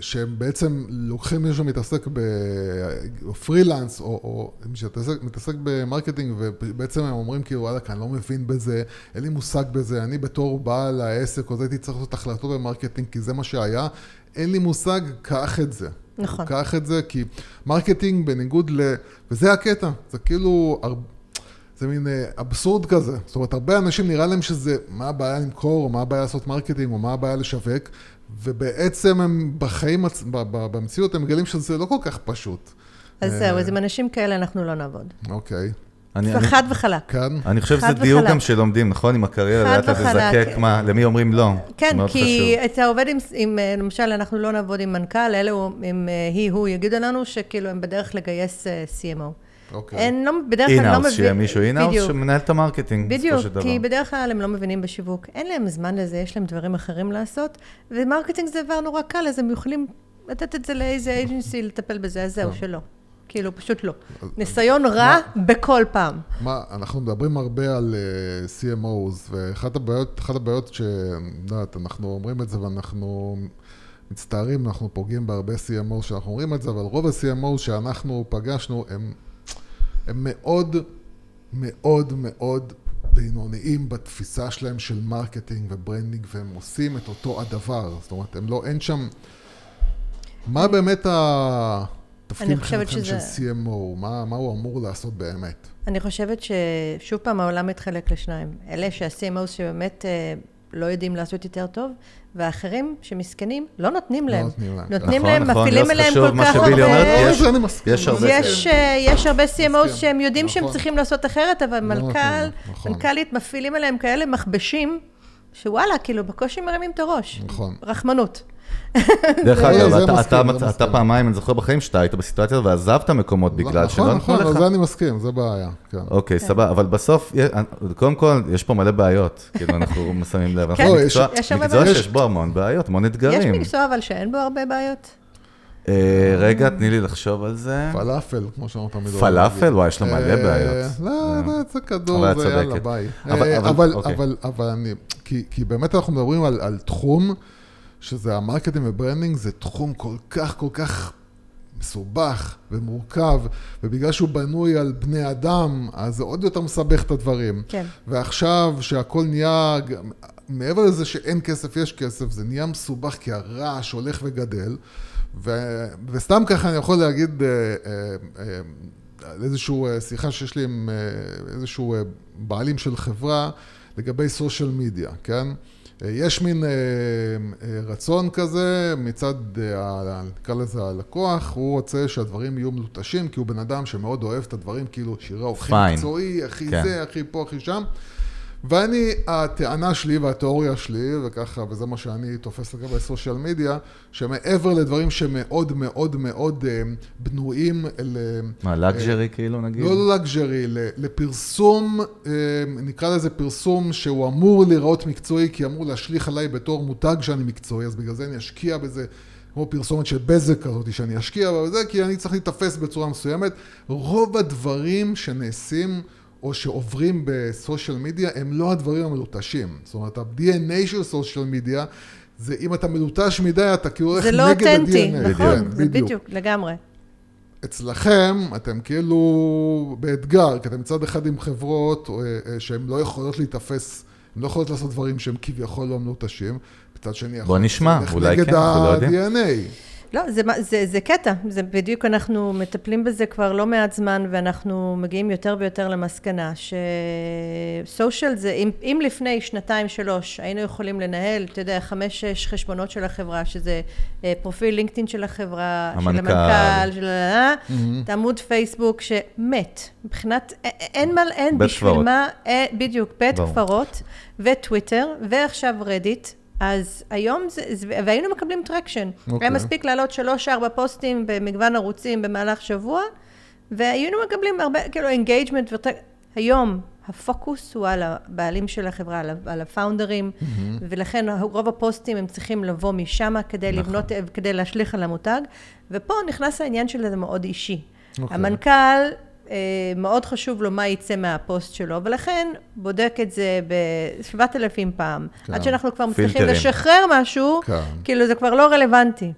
שהם בעצם לוקחים מישהו שמתעסק בפרילנס, או, או מתעסק ב marketing, ובעצם הם אומרים כאילו, וואלה, אני לא מבין בזה, אין לי מושג בזה, אני בתור בעל העסק, או זה הייתי צריך לעשות החלטות ב marketing, כי זה מה שהיה, אין לי מושג, קח את זה. נכון. קח את זה, כי marketing בניגוד ל... וזה הקטע, זה כאילו... הר- זה מין אה, אבסורד כזה. זאת אומרת, הרבה אנשים נראה להם שזה, מה הבעיה למכור, או מה הבעיה לעשות marketing, או מה הבעיה לשווק, ובעצם הם בחיים, עצ- ב- ב- במציאות, הם מגלים שזה לא כל כך פשוט. אז אה, זהו, אז עם אנשים כאלה אנחנו לא נעבוד. אוקיי. אני- אני- חד וחלק. כאן? אני חושב שזה דיוק. גם שלומדים, נכון? עם הקריירה, לאט לאט. לזקק מה, למי אומרים לא. כן, כי. אתה עובד עם, עם, אה, למשל, אנחנו לא נעבוד עם מנכ"ל, אלא הוא- אם אה, היא, הוא, יגידו לנו שכאילו הם בדרך לגייס אה, CMO. אוקיי. אין, לא, בדרך כלל לא in-house, מבין... שיהיה מישהו in-house בדיוק. שמנהל את ה marketing, בסופו בדיוק, של דבר. כי בדרך כלל הם לא מבינים בשיווק. אין להם זמן לזה, יש להם דברים אחרים לעשות, ו marketing זה דבר נורא קל, אז הם יכולים לתת את זה לאיזה agency לטפל בזה, אז זהו, שלא. כאילו, פשוט לא. ניסיון רע בכל פעם. מה, אנחנו מדברים הרבה על uh, CMOs, ואחת הבעיות, אחת הבעיות ש... יודעת, אנחנו אומרים את זה ואנחנו מצטערים, אנחנו פוגעים בהרבה CMOs שאנחנו אומרים את זה, אבל רוב ה-CMOs שאנחנו פגשנו הם, הם מאוד, מאוד, מאוד בינוניים בתפיסה שלהם של marketing ו branding, והם עושים את אותו הדבר. זאת אומרת, הם לא, אין שם... מה באמת התפקיד מבחינתכם שזה- של CMO? מה, מה הוא אמור לעשות באמת? אני חושבת ששוב פעם העולם מתחלק לשניים. אלה שה-CMOs שבאמת אה, לא יודעים לעשות יותר טוב, והאחרים שמסכנים, לא נותנים להם. נותנים להם. נותנים נכון, להם, נכון, מפעילים יוס, אליהם כל כך אומרת, הרבה... יש- מסכים. יש הרבה יש, אה, יש הרבה CMOs. שהם יודעים שהם נכון. צריכים לעשות אחרת, אבל לא מנכ"ל, להם, נכון. מנכ"לית מפעילים עליהם כאלה מכבשים, שוואלה, כאילו, בקושי מרימים את הראש. נכון. רחמנות. *laughs* דרך זה- אגב, אתה- מסכים, אתה- זה אתה מסכים. פעמיים, אני זוכר בחיים שאתה היית בסיטואציה הזאת ועזבת מקומות בגלל שלא נכון, נתנו נכון, לך. זה אני מסכים, זה בעיה, כן. אוקיי, סבבה, אבל בסוף, יה- קודם כל, יש פה מלא בעיות, כאילו, אנחנו *laughs* שמים לב. כן, לא, מקצוע- יש הרבה מקצוע בעיות. שיש בו המון בעיות, המון יש אתגרים. מקצוע אבל שאין בו הרבה בעיות. אה, רגע, תני לי לחשוב על זה. פלאפל, כמו שאנחנו תמיד פלאפל? וואי, יש לו מלא אה, בעיות. לא, אה. לא, זה כדור, זה יאללה. ביי. אבל- אה, אוקיי. אני, כי, באמת אנחנו מדברים על תחום, שזה ה marketing ו branding, זה תחום כל כך, כל כך מסובך ומורכב, ובגלל שהוא בנוי על בני אדם, אז זה עוד יותר מסבך את הדברים. כן. ועכשיו שהכל נהיה, מעבר לזה שאין כסף, יש כסף, זה נהיה מסובך כי הרעש הולך וגדל. ו, וסתם ככה אני יכול להגיד אה, אה, אה, על איזושהי אה, שיחה שיש לי עם אה, איזשהו אה, בעלים של חברה לגבי סושיאל מדיה, כן? יש מין אה, אה, רצון כזה מצד, אה, נקרא לזה הלקוח, הוא רוצה שהדברים יהיו מלוטשים, כי הוא בן אדם שמאוד אוהב את הדברים, כאילו שירה הכי. מקצועי, הכי כן. זה, הכי פה, הכי שם. ואני, הטענה שלי והתיאוריה שלי, וככה, וזה מה שאני תופס לגבי סושיאל מדיה, שמעבר לדברים שמאוד מאוד מאוד אה, בנויים ל... מה, לגז'רי כאילו נגיד? לא לגז'רי, ל- לפרסום, אה, נקרא לזה פרסום שהוא אמור להיראות מקצועי, כי אמור להשליך עליי בתור מותג שאני מקצועי, אז בגלל זה אני אשקיע בזה, כמו פרסומת של בזק כזאת, שאני אשקיע בזה, כי אני צריך להיתפס בצורה מסוימת. רוב הדברים שנעשים... או שעוברים בסושיאל מדיה, הם לא הדברים המלוטשים. זאת אומרת, ה-DNA של סושיאל מדיה, זה אם אתה מלוטש מדי, אתה כאילו הולך זה נגד לא ה-DNA. אותנטי, נכון, כן, זה בדיוק, לגמרי. אצלכם, אתם כאילו באתגר, כי אתם מצד אחד עם חברות אה, אה, שהן לא יכולות להיתפס, הן לא יכולות לעשות דברים שהם כביכול לא מלוטשים, מצד שני, להיות נשמע, אולי נגד כן, אנחנו לא יודעים. ה-DNA. לא, זה, זה, זה קטע, זה בדיוק אנחנו מטפלים בזה כבר לא מעט זמן ואנחנו מגיעים יותר ויותר למסקנה שסושיאל זה, אם, אם לפני שנתיים שלוש היינו יכולים לנהל, אתה יודע, חמש שש חשבונות של החברה, שזה אה, פרופיל לינקדאין של החברה, של המנכ"ל. המנכ"ל, של ה... את עמוד פייסבוק שמת, מבחינת, אין מה, אין בשביל. מה, אה, בדיוק, בית. קברות וטוויטר ועכשיו רדיט. אז היום זה, והיינו מקבלים traction. Okay. אוקיי. היה מספיק להעלות שלוש-ארבע פוסטים במגוון ערוצים במהלך שבוע, והיינו מקבלים הרבה, כאילו, engagement. היום הפוקוס הוא על הבעלים של החברה, על על הפאונדרים, ולכן רוב הפוסטים הם צריכים לבוא משם כדי נכון. לבנות, כדי להשליך על המותג, ופה נכנס העניין של זה מאוד אישי. אוקיי. המנכ"ל, מאוד חשוב לו מה יצא מהפוסט שלו, ולכן בודק את זה ב-7,000 פעם. כן. עד שאנחנו כבר מצליחים פילטרים. לשחרר משהו, כן. כאילו זה כבר לא רלוונטי.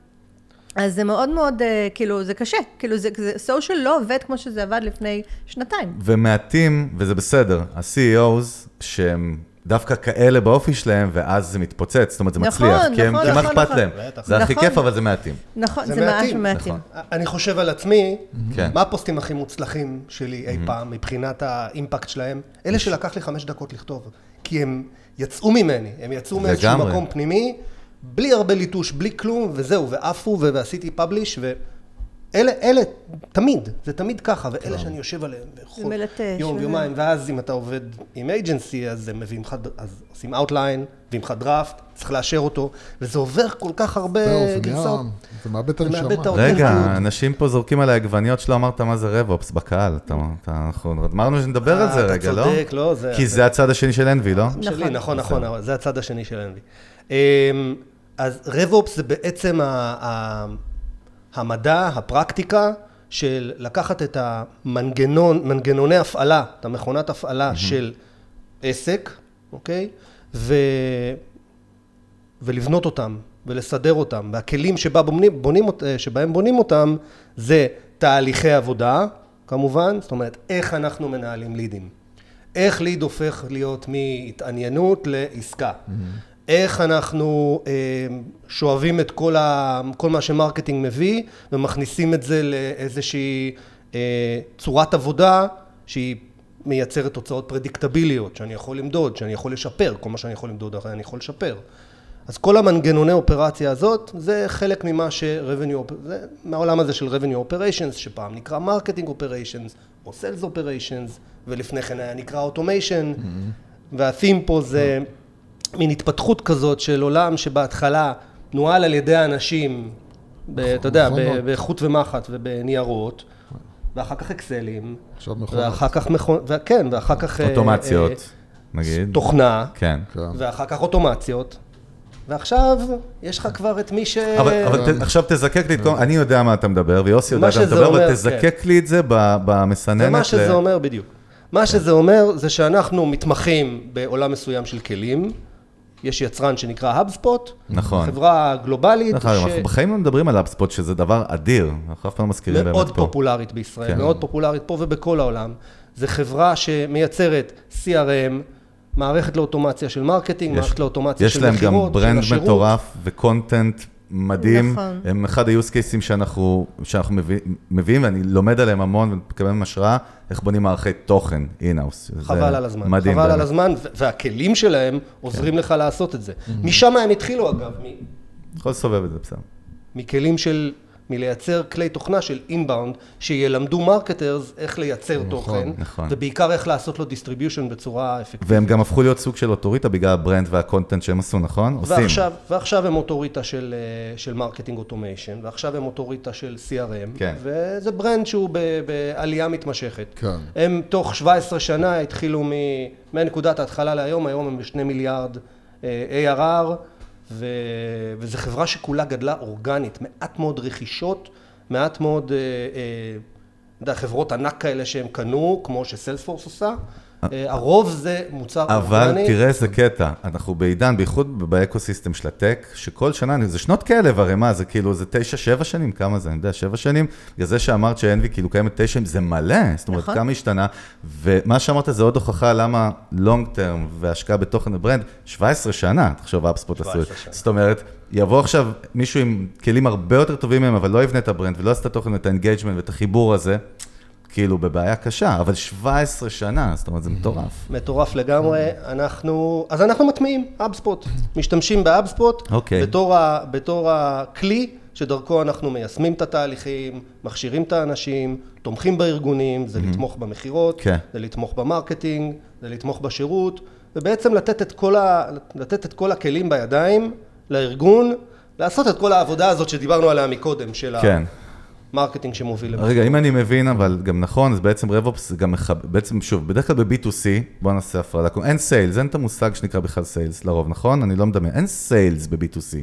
אז זה מאוד מאוד, אה, כאילו, זה קשה. כאילו, זה, זה, סושיאל לא עובד כמו שזה עבד לפני שנתיים. ומעטים, וזה בסדר, ה-CEOs שהם דווקא כאלה באופי שלהם, ואז זה מתפוצץ, זאת אומרת, זה נכון, מצליח, כי הם- נכון, כי מה נכון, אכפת נכון. להם? בטח. זה הכי נכון. כיף, אבל זה מעטים. נכון, זה זה, ממש מעטים, מעטים. נכון. אני חושב על עצמי, כן. מה הפוסטים הכי מוצלחים שלי אי פעם מבחינת האימפקט שלהם? אלה שלקח לי חמש דקות לכתוב, כי הם יצאו ממני, הם יצאו מאיזשהו. מקום פנימי, בלי הרבה ליטוש, בלי כלום, וזהו, ועפו, ועשיתי publish, ואלה, אלה, תמיד, זה תמיד ככה, ואלה שאני יושב עליהם, מלטש, יום וזה- ויומיים, ואז אם אתה עובד עם agency, אז הם מביאים לך, אז עושים outline, מביאים לך דראפט, צריך לאשר אותו, וזה עובר כל כך הרבה גרסאות. זה מאבד את הנשמה. רגע, אנשים פה זורקים עליי עגבניות שלא אמרת מה זה רב-אופס בקהל. אתה- אתה- אנחנו אמרנו שנדבר על אה, זה אתה רגע, לא? צודק, לא, זה- כי זה הצד השני של אנבי, לא? נכון. נכון. נכון, זה הצד השני של אנבי. אמ, אז רב-אופס זה בעצם המדע, הפרקטיקה של לקחת את המנגנון, מנגנוני הפעלה, את המכונת הפעלה של עסק, אוקיי? ו... ולבנות אותם, ולסדר אותם. והכלים שבה בונים, בונים, אה, שבהם בונים אותם, זה תהליכי עבודה, כמובן, זאת אומרת, איך אנחנו מנהלים לידים. איך ליד הופך להיות מהתעניינות לעסקה. איך אנחנו אה, שואבים את כל, ה, כל מה שמרקטינג מביא ומכניסים את זה לאיזושהי אה, צורת עבודה שהיא מייצרת תוצאות פרדיקטביליות, שאני יכול למדוד, שאני יכול לשפר, כל מה שאני יכול למדוד אני יכול לשפר. אז כל המנגנוני אופרציה הזאת, זה חלק ממה ש-revenue, זה מהעולם הזה של revenue operations, שפעם נקרא marketing operations, או sales operations, ולפני כן היה נקרא automation, והתים פה זה מין התפתחות כזאת של עולם שבהתחלה נוהל על ידי אנשים, ב- אתה יודע, ב- מכונות. בחוט ומחט ובניירות, ואחר כך אקסלים. ואחר כך מכונות, כן, ואחר כך... אה, אה, אוטומציות, נגיד. תוכנה, כן. כן. ואחר כך אוטומציות, ועכשיו יש לך כבר את מי ש... אבל, אבל ת, עכשיו תזקק לי את כל... אני יודע מה אתה מדבר, ויוסי יודע מה אתה מדבר, אומר, אבל תזקק לי את זה במסננת. זה מה שזה ל- אומר בדיוק. מה שזה אומר זה שאנחנו מתמחים בעולם מסוים של כלים. יש יצרן שנקרא HubSpot, נכון. חברה גלובלית, דרך אגב, אנחנו בחיים לא מדברים על HubSpot, שזה דבר אדיר, אנחנו אף פעם לא מזכירים באמת פה. מאוד פופולרית בישראל, כן. מאוד פופולרית פה ובכל העולם. זו חברה שמייצרת CRM, מערכת לאוטומציה של marketing, יש- מערכת לאוטומציה יש של להם מכירות, גם brand של השירות. מטורף ו content מדהים. נכון. הם אחד ה-use cases שאנחנו, שאנחנו מביא, מביאים, ואני לומד עליהם המון ומקבל מהם השראה, איך בונים מערכי תוכן in-house. חבל על הזמן, מדהים. חבל על באמת. הזמן, ו- והכלים שלהם עוזרים לך לעשות את זה. משם הם התחילו אגב, מ- יכול לסובב את זה, בסדר. מכלים של, מלייצר כלי תוכנה של inbound, שילמדו marketers איך לייצר תוכן, נכון. ובעיקר איך לעשות לו distribution בצורה אפקטיבית. והם גם הפכו להיות סוג של אוטוריטה בגלל ה brand וה content שהם עשו, נכון? עושים. ועכשיו, ועכשיו הם אוטוריטה של, אה, של marketing automation, ועכשיו הם אוטוריטה של CRM, כן. וזה brand שהוא ב, בעלייה מתמשכת. כן. הם תוך 17 שנה התחילו מ, מנקודת ההתחלה להיום, היום הם בשני מיליארד אה, ARR, וזו חברה שכולה גדלה אורגנית, מעט מאוד רכישות, מעט מאוד, אה, אה, אתה יודע, חברות ענק כאלה שהם קנו, כמו שסיילספורס עושה. אה, הרוב זה מוצר אבל אורגני. תראה איזה קטע, אנחנו בעידן, בייחוד באקוסיסטם של הטק, שכל שנה, זה שנות כלב הרי מה, זה כאילו, זה תשע, שבע שנים, כמה זה, אני יודע, שבע שנים, בגלל זה שאמרת שאנבי כאילו קיימת תשע זה מלא, זאת אומרת, נכון. כמה השתנה, ומה שאמרת זה עוד הוכחה למה long term והשקעה בתוכן ו brand, 17 שנה, תחשוב, HubSpot עשו את זה, זאת אומרת, יבוא עכשיו מישהו עם כלים הרבה יותר טובים מהם, אבל לא יבנה את ה brand ולא יעשה את התוכן ואת ה engagement ואת החיבור הזה, כאילו בבעיה קשה, אבל 17 שנה, זאת אומרת, זה מטורף. מטורף לגמרי, אנחנו, אז אנחנו מטמיעים HubSpot, משתמשים ב HubSpot, אוקיי. בתור, ה, בתור הכלי שדרכו אנחנו מיישמים את התהליכים, מכשירים את האנשים, תומכים בארגונים, זה לתמוך במכירות, כן. זה לתמוך ב marketing, זה לתמוך בשירות, ובעצם לתת את כל, ה, לתת את כל הכלים בידיים לארגון, לעשות את כל העבודה הזאת שדיברנו עליה מקודם, של כן. ה marketing שמוביל. רגע, אם אני מבין, אבל גם נכון, אז בעצם RevOps זה גם מחבר, בעצם שוב, בדרך כלל ב-B2C, בואו נעשה הפרדה, אין sales, אין את המושג שנקרא בכלל sales, לרוב, נכון? אני לא מדמיין, אין sales ב-B2C.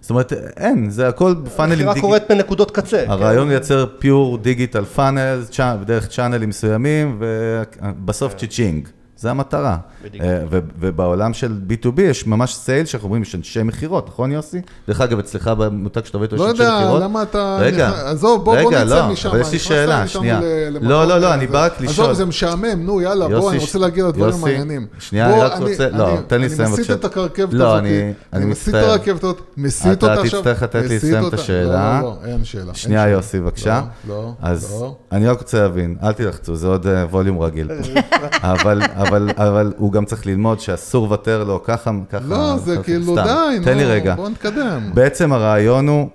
זאת אומרת, אין, זה הכל פאנלים המכירה דיגיטליים. קורית בנקודות קצה. כן? הרעיון הוא לייצר פיור דיגיטל פאנל, דרך צ'אנלים מסוימים, ובסוף צ'יצ'ינג. זה המטרה. בדיוק. אה, ובעולם של B2B יש ממש סייל שאנחנו אומרים, יש אנשי מכירות, נכון יוסי? דרך אגב, אצלך במותג שאתה עובד איתו יש לא אנשי יודע, מכירות? למה אתה... רגע, עזוב, בוא, נצא לא, משם. אבל יש לי שאלה, שנייה. לא, לא, לא, אחר. אני בא רק לשאול. עזוב, זה משעמם, נו, יאללה, בוא, אני רוצה להגיע לדברים המעניינים. שנייה, אני רק רוצה- לא, תן לי לסיים אני מסיט בבקשה. את הרכבת לא, הזאת, אני- מסיט את. הרכבת הזאת, מסיט אתה אותה עכשיו. תצטרך לתת לי לסיים את. השאלה. לא, לא, לא, אין שאלה. אין שנייה. יוסי, בבקשה. לא, לא, אז לא. אני רק רוצה להבין, אל תלחצו, זה עוד אה, ווליום רגיל. *laughs* אבל, אבל, אבל הוא גם צריך ללמוד שאסור לוותר לו, ככה, ככה. לא, זה ככה, כאילו, סתם. די, תן לי רגע. בוא נתקדם. בעצם הרעיון הוא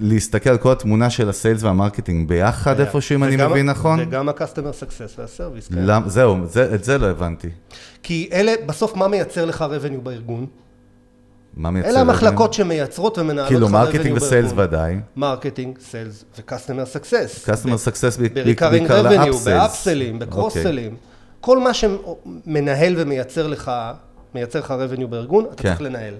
להסתכל על כל התמונה של ה sales וה marketing ביחד איפשהו, אם אני מבין נכון. וגם ה-customer success וה service. כן. למ- זהו, זה- את זה לא הבנתי. כי אלה, בסוף מה מייצר לך revenue בארגון? מה מייצר? אלה? המחלקות שמייצרות ומנהלות לך revenue כאילו. marketing ו sales ודאי. marketing, sales ו-customer success. customer success ב-recurring בעיקר revenue, ל-upsells. באפסלים, אוקיי. בקרוס-סלים. כל מה שמנהל ומייצר לך, מייצר לך revenue בארגון, אתה כן. צריך לנהל.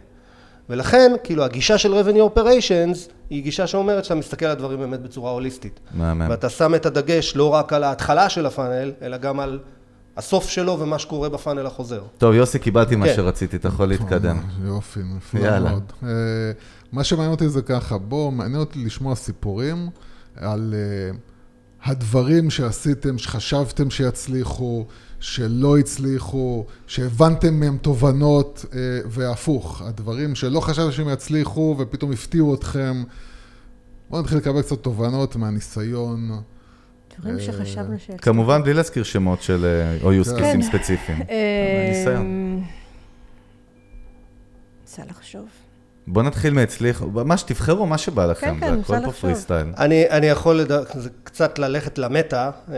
ולכן, כאילו, הגישה של revenue operations היא גישה שאומרת שאתה מסתכל על הדברים באמת בצורה הוליסטית. מהמם. ואתה שם את הדגש לא רק על ההתחלה של ה funnel, אלא גם על הסוף שלו ומה שקורה בפאנל החוזר. טוב, יוסי, קיבלתי מה כן. שרציתי, אתה יכול להתקדם. יופי, נפלא יאללה. מאוד. אה, מה שמעניין אותי זה ככה, בוא, מעניין אותי לשמוע סיפורים על אה, הדברים שעשיתם, שחשבתם שיצליחו, שלא הצליחו, שהבנתם מהם תובנות, אה, והפוך, הדברים שלא חשבתם שהם יצליחו ופתאום הפתיעו אתכם. בואו נתחיל לקבל קצת תובנות מהניסיון. דברים שחשבנו ש... כמובן, בלי להזכיר שמות של, אה, או use כן. ספציפיים. אה, ניסיון. רוצה לחשוב. בוא נתחיל מאצלי, מה שתבחרו, מה שבא לכם, כן, זה אני הכל פה. פרי סטייל. אני, אני יכול לד... זה קצת ללכת למטה, אה,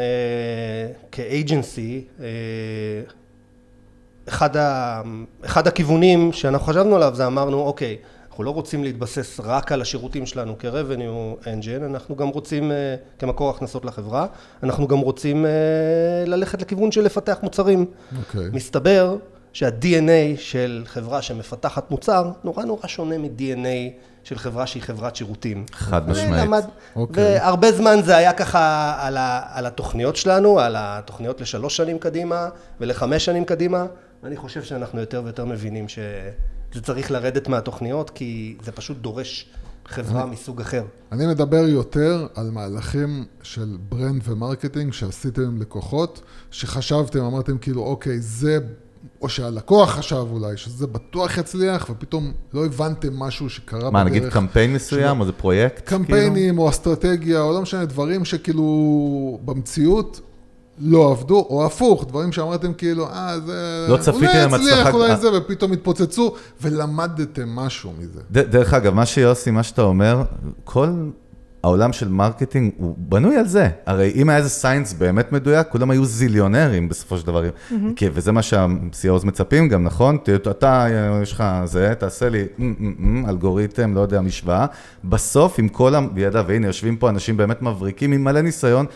כאג'נסי, אה, אחד, ה, אחד הכיוונים שאנחנו חשבנו עליו זה אמרנו, אוקיי, אנחנו לא רוצים להתבסס רק על השירותים שלנו כ-revenue engine, אנחנו גם רוצים, אה, כמקור הכנסות לחברה, אנחנו גם רוצים אה, ללכת לכיוון של לפתח מוצרים. אוקיי. מסתבר שה-DNA של חברה שמפתחת מוצר נורא נורא שונה מ-DNA של חברה שהיא חברת שירותים. חד משמעית. ולמד- אוקיי. והרבה זמן זה היה ככה על, ה, על התוכניות שלנו, על התוכניות לשלוש שנים קדימה ולחמש שנים קדימה, ואני חושב שאנחנו יותר ויותר מבינים שזה צריך לרדת מהתוכניות, כי זה פשוט דורש חברה מסוג אחר. אני מדבר יותר על מהלכים של brand ו marketing שעשיתם עם לקוחות, שחשבתם, אמרתם כאילו, אוקיי, זה, או שהלקוח חשב אולי, שזה בטוח יצליח, ופתאום לא הבנתם משהו שקרה מה, נגיד קמפיין מסוים, או זה פרויקט? כאילו? קמפיינים או אסטרטגיה, או לא משנה, דברים שכאילו במציאות לא עבדו, או הפוך, דברים שאמרתם כאילו, אה, זה... לא צפיתם אולי עם יצליח, הצלחה- אולי אה. זה, ופתאום התפוצצו, ולמדתם משהו מזה. ד- דרך אגב, מה שיוסי, מה שאתה אומר, כל העולם של marketing הוא בנוי על זה. הרי אם היה איזה science באמת מדויק, כולם היו זיליונרים בסופו של דבר. כי, וזה מה שה-CEOs מצפים גם, נכון? אתה, יש לך זה, תעשה לי אלגוריתם, לא יודע, משוואה. בסוף, עם כל הידע, והנה, יושבים פה אנשים באמת מבריקים עם מלא ניסיון,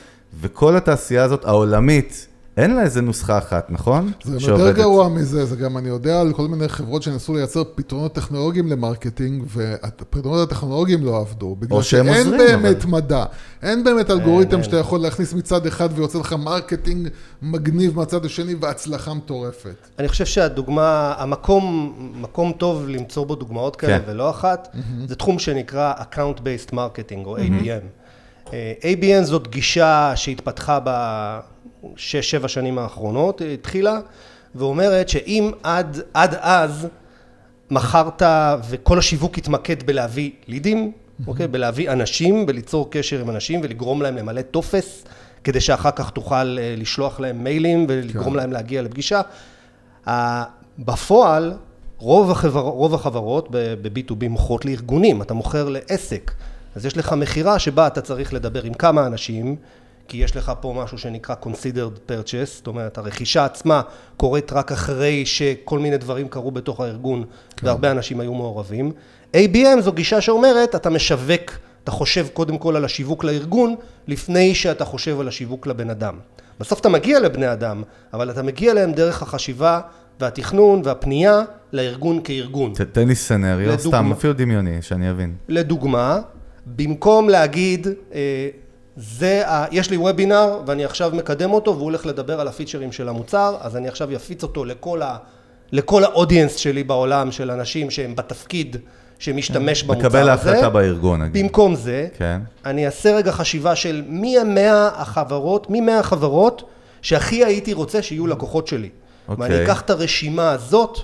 וכל התעשייה הזאת, העולמית, אין לה איזה נוסחה אחת, נכון? זה גם יותר. גרוע מזה, זה גם, אני יודע על כל מיני חברות שניסו לייצר פתרונות טכנולוגיים ל marketing, והפתרונות הטכנולוגיים לא עבדו, בגלל שהם שאין עוזרים, באמת אבל. מדע, אין באמת אלגוריתם אין. שאתה יכול להכניס מצד אחד ויוצא לך marketing מגניב מהצד השני והצלחה מטורפת. אני חושב שהדוגמה, המקום, מקום טוב למצוא בו דוגמאות כאלה כן. ולא אחת, זה תחום שנקרא Account-Based Marketing או ABM. אה, ABM זאת גישה שהתפתחה בשש-שבע שנים האחרונות, היא התחילה, ואומרת שאם עד, עד אז מכרת וכל השיווק התמקד בלהביא לידים, אוקיי? בלהביא אנשים, בליצור קשר עם אנשים ולגרום להם למלא טופס, כדי שאחר כך תוכל אה, לשלוח להם מיילים ולגרום כן. להם להגיע לפגישה. בפועל, רוב, החבר, רוב החברות ב-B2B מוכרות לארגונים, אתה מוכר לעסק. אז יש לך מכירה שבה אתה צריך לדבר עם כמה אנשים, כי יש לך פה משהו שנקרא considered purchase, זאת אומרת, הרכישה עצמה קורית רק אחרי שכל מיני דברים קרו בתוך הארגון, והרבה אנשים היו מעורבים. ABM זו גישה שאומרת, אתה משווק, אתה חושב קודם כל על השיווק לארגון, לפני שאתה חושב על השיווק לבן אדם. בסוף אתה מגיע לבני אדם, אבל אתה מגיע אליהם דרך החשיבה והתכנון והפנייה לארגון כארגון. ת- תן לי לדוגמה. סתם, אפילו דמיוני, שאני אבין. לדוגמה, במקום להגיד, אה, זה, ה- יש לי וובינר ואני עכשיו מקדם אותו והוא הולך לדבר על הפיצ'רים של המוצר, אז אני עכשיו אפיץ אותו לכל, ה, לכל האודיאנס שלי בעולם של אנשים שהם בתפקיד שמשתמש במוצר הזה. מקבל ההחלטה בארגון, נגיד. במקום זה, כן. אני אעשה רגע חשיבה של מי המאה החברות, מי מאה החברות שהכי הייתי רוצה שיהיו לקוחות שלי. אוקיי. ואני אקח את הרשימה הזאת,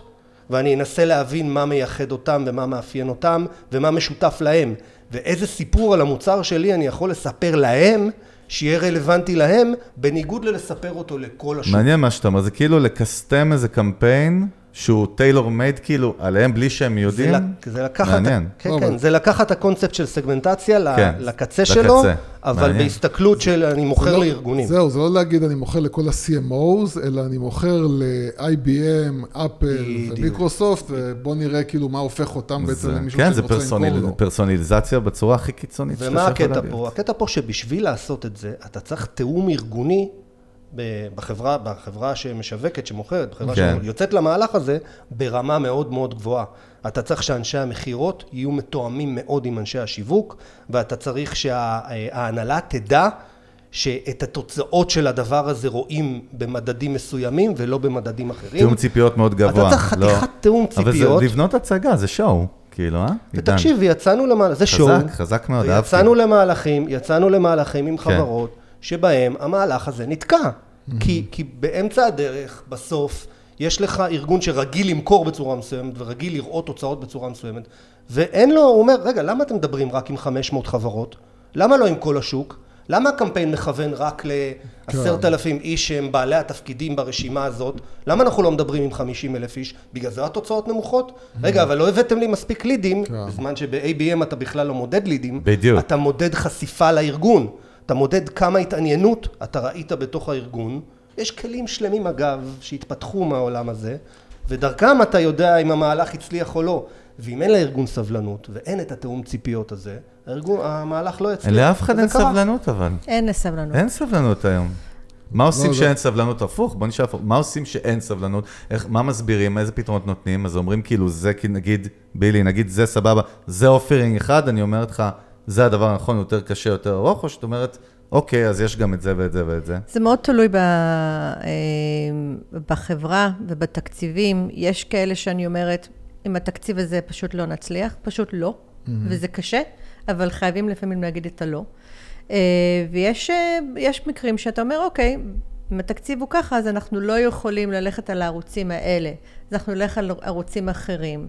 ואני אנסה להבין מה מייחד אותם ומה מאפיין אותם, ומה משותף להם, ואיזה סיפור על המוצר שלי אני יכול לספר להם, שיהיה רלוונטי להם, בניגוד ללספר אותו לכל השוק. מעניין מה שאתה אומר, זה כאילו לקסטם איזה קמפיין שהוא טיילור מייד כאילו עליהם בלי שהם זה, יודעים. זה לקחת, מעניין. כן, אבל- כן, זה לקחת את הקונספט של סגמנטציה כן, לקצה לקצה. שלו, אבל מעניין. בהסתכלות של אני מוכר זה לא- לארגונים. זהו, זה לא להגיד אני מוכר לכל ה-CMOs, אלא אני מוכר ל-IBM, אפל. ומיקרוסופט, ובוא נראה כאילו מה הופך אותם בעצם זה- למישהו כן, זה שרוצה למכור לו. פרסונליזציה בצורה הכי קיצונית ומה שאתה יכול הקטע. פה? הקטע פה שבשביל לעשות את זה, אתה צריך תיאום ארגוני בחברה, בחברה שמשווקת, שמוכרת, בחברה כן. שיוצאת למהלך הזה, ברמה מאוד מאוד גבוהה. אתה צריך שאנשי המכירות יהיו מתואמים מאוד עם אנשי השיווק, ואתה צריך שההנהלה תדע שאת התוצאות של הדבר הזה רואים במדדים מסוימים ולא במדדים אחרים. תיאום ציפיות מאוד גבוה. אתה צריך לא. חתיכת תיאום אבל ציפיות. זה לבנות הצגה, זה שואו, כאילו, אה? ותקשיב, ויצאנו למהלך, זה שואו. חזק, חזק מאוד, אהבתי. ויצאנו למהלכים, יצאנו למהלכים עם כן. חברות, שבהם המהלך הזה נתקע. כי, כי באמצע הדרך, בסוף, יש לך ארגון שרגיל למכור בצורה מסוימת, ורגיל לראות תוצאות בצורה מסוימת, ואין לו, הוא אומר, רגע, למה אתם מדברים רק עם 500 חברות? למה לא עם כל השוק? למה הקמפיין מכוון רק לעשרת אלפים איש שהם בעלי התפקידים ברשימה הזאת? למה אנחנו לא מדברים עם 50 אלף איש? בגלל זה התוצאות נמוכות? רגע, אבל לא הבאתם לי מספיק לידים, בזמן שב-ABM אתה בכלל לא מודד לידים. בדיוק. אתה מודד חשיפה לארגון. אתה מודד כמה התעניינות אתה ראית בתוך הארגון יש כלים שלמים אגב שהתפתחו מהעולם הזה, ודרכם אתה יודע אם המהלך הצליח או לא. ואם אין לארגון סבלנות, ואין את התיאום ציפיות הזה, הארגון, המהלך לא יצליח. לאף אחד אין קרה. סבלנות אבל. אין סבלנות. אין סבלנות היום. מה עושים לא, שאין לא. סבלנות? הפוך, בוא נשאר הפוך. מה עושים שאין סבלנות? איך, מה מסבירים? איזה פתרונות נותנים? אז אומרים כאילו, זה כי נגיד, בילי, נגיד זה סבבה, זה אופרינג אחד, אני אומרת לך, זה הדבר הנכון, יותר קשה, יותר ארוך, או שאת אומרת, אוקיי, אז יש גם את זה ואת זה ואת זה. זה מאוד תלוי ב, אה, בחברה ובתקציבים. יש כאלה שאני אומרת, עם התקציב הזה פשוט לא נצליח, פשוט לא, וזה קשה, אבל חייבים לפעמים להגיד את הלא. אה, ויש אה, מקרים שאתה אומר, אוקיי, אם התקציב הוא ככה, אז אנחנו לא יכולים ללכת על הערוצים האלה, אז אנחנו נלך על ערוצים אחרים.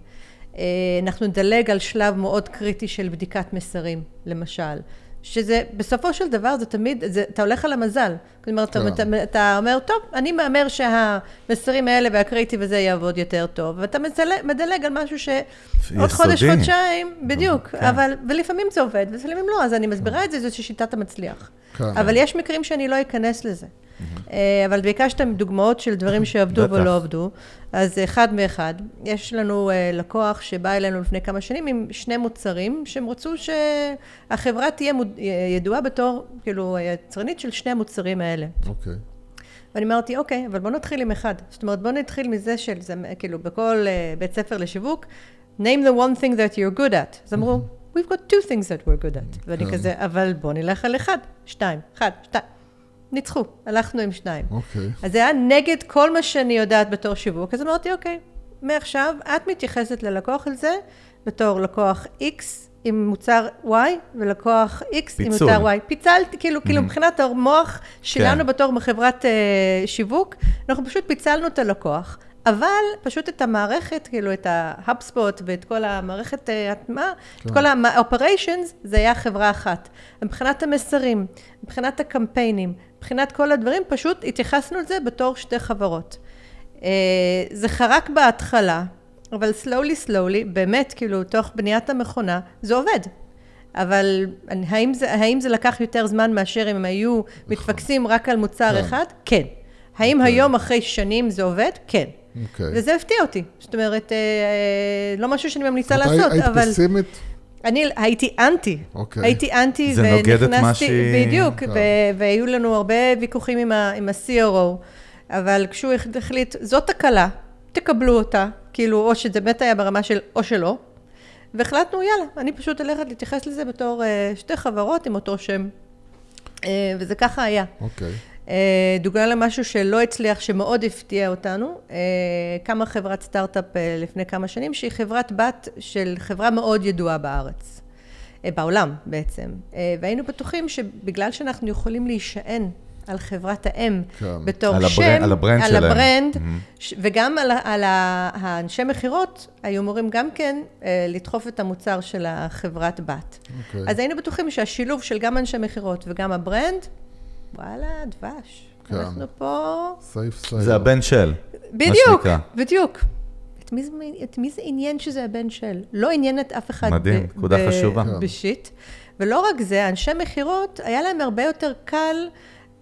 אה, אנחנו נדלג על שלב מאוד קריטי של בדיקת מסרים, למשל. שזה, בסופו של דבר, זה תמיד, זה, אתה הולך על המזל. כלומר, אתה, כן. אתה, אתה אומר, טוב, אני מהמר שהמסרים האלה והקריטי וזה יעבוד יותר טוב, ואתה מדלג, מדלג על משהו שעוד חודש. חודשיים, בדיוק, כן. אבל, ולפעמים זה עובד, ולפעמים לא, אז אני מסבירה את זה, זו שיטת המצליח. כן. אבל יש מקרים שאני לא אכנס לזה. אה, אבל ביקשתם דוגמאות של דברים *laughs* שעבדו. ולא עבדו, אז אחד מאחד. יש לנו אה, לקוח שבא אלינו לפני כמה שנים עם שני מוצרים, שהם רצו שהחברה תהיה מוד- ידועה בתור, כאילו, יצרנית של שני המוצרים האלה. אוקיי. ואני אמרתי, אוקיי, אבל בוא נתחיל עם אחד. זאת אומרת, בוא נתחיל מזה של, זה, כאילו, בכל uh, בית ספר לשיווק, name the one thing that you're good at. אז אמרו, we've got two things that we're good at. ואני כן. כזה, אבל בוא נלך על אחד, שתיים, אחד, שתיים. ניצחו, הלכנו עם שניים. אוקיי. אז זה היה נגד כל מה שאני יודעת בתור שיווק, אז אמרתי, אוקיי, מעכשיו את מתייחסת ללקוח על זה בתור לקוח X עם מוצר Y, ולקוח X עם פיצול. מוצר Y. פיצלתי, כאילו, כאילו מבחינת המוח שלנו כן. בתור חברת אה, שיווק, אנחנו פשוט פיצלנו את הלקוח. אבל פשוט את המערכת, כאילו את ה-HubSpot ואת כל המערכת אה, הטמעה, את כל ה-operations, זה היה חברה אחת. מבחינת המסרים, מבחינת הקמפיינים, מבחינת כל הדברים, פשוט התייחסנו לזה בתור שתי חברות. אה, זה חרק בהתחלה, אבל slowly slowly, באמת, כאילו, תוך בניית המכונה, זה עובד. אבל האם זה, האם זה לקח יותר זמן מאשר אם הם היו מתפקסים רק על מוצר כן. אחד? כן. האם היום, אחרי שנים, זה עובד? כן. אוקיי. וזה הפתיע אותי. זאת אומרת, אה, אה, לא משהו שאני ממליצה לעשות, היית אבל... פסימית? אני הייתי אנטי. אוקיי. הייתי אנטי, זה נוגד את מה שהיא- בדיוק. ו- והיו לנו הרבה ויכוחים עם ה- עם ה-CRO, אבל כשהוא הח- החליט, זאת תקלה, תקבלו אותה, כאילו, או שזה באמת היה ברמה של או שלא, והחלטנו, יאללה, אני פשוט הולכת להתייחס לזה בתור אה, שתי חברות עם אותו שם, אה, וזה ככה היה. אוקיי. אה, דוגמה למשהו שלא הצליח, שמאוד הפתיע אותנו, אה, קמה חברת סטארט-אפ אה, לפני כמה שנים, שהיא חברת בת של חברה מאוד ידועה בארץ, אה, בעולם בעצם. אה, והיינו בטוחים שבגלל שאנחנו יכולים להישען על חברת האם כן. בתור על ה brand- שם, על ה brand על שלהם. ה brand, Mhm. ש- וגם על, על האנשי מכירות, היו אמורים גם כן אה, לדחוף את המוצר של החברת בת. אוקיי. אז היינו בטוחים שהשילוב של גם אנשי מכירות וגם ה brand, וואלה, דבש. כן. אנחנו פה... safe safe. זה הבן של. בדיוק. בדיוק. את מי, זה, את מי זה עניין שזה הבן של? לא עניין את אף אחד מדהים, נקודה חשובה. כן. בשיט. ולא רק זה, אנשי מכירות, היה להם הרבה יותר קל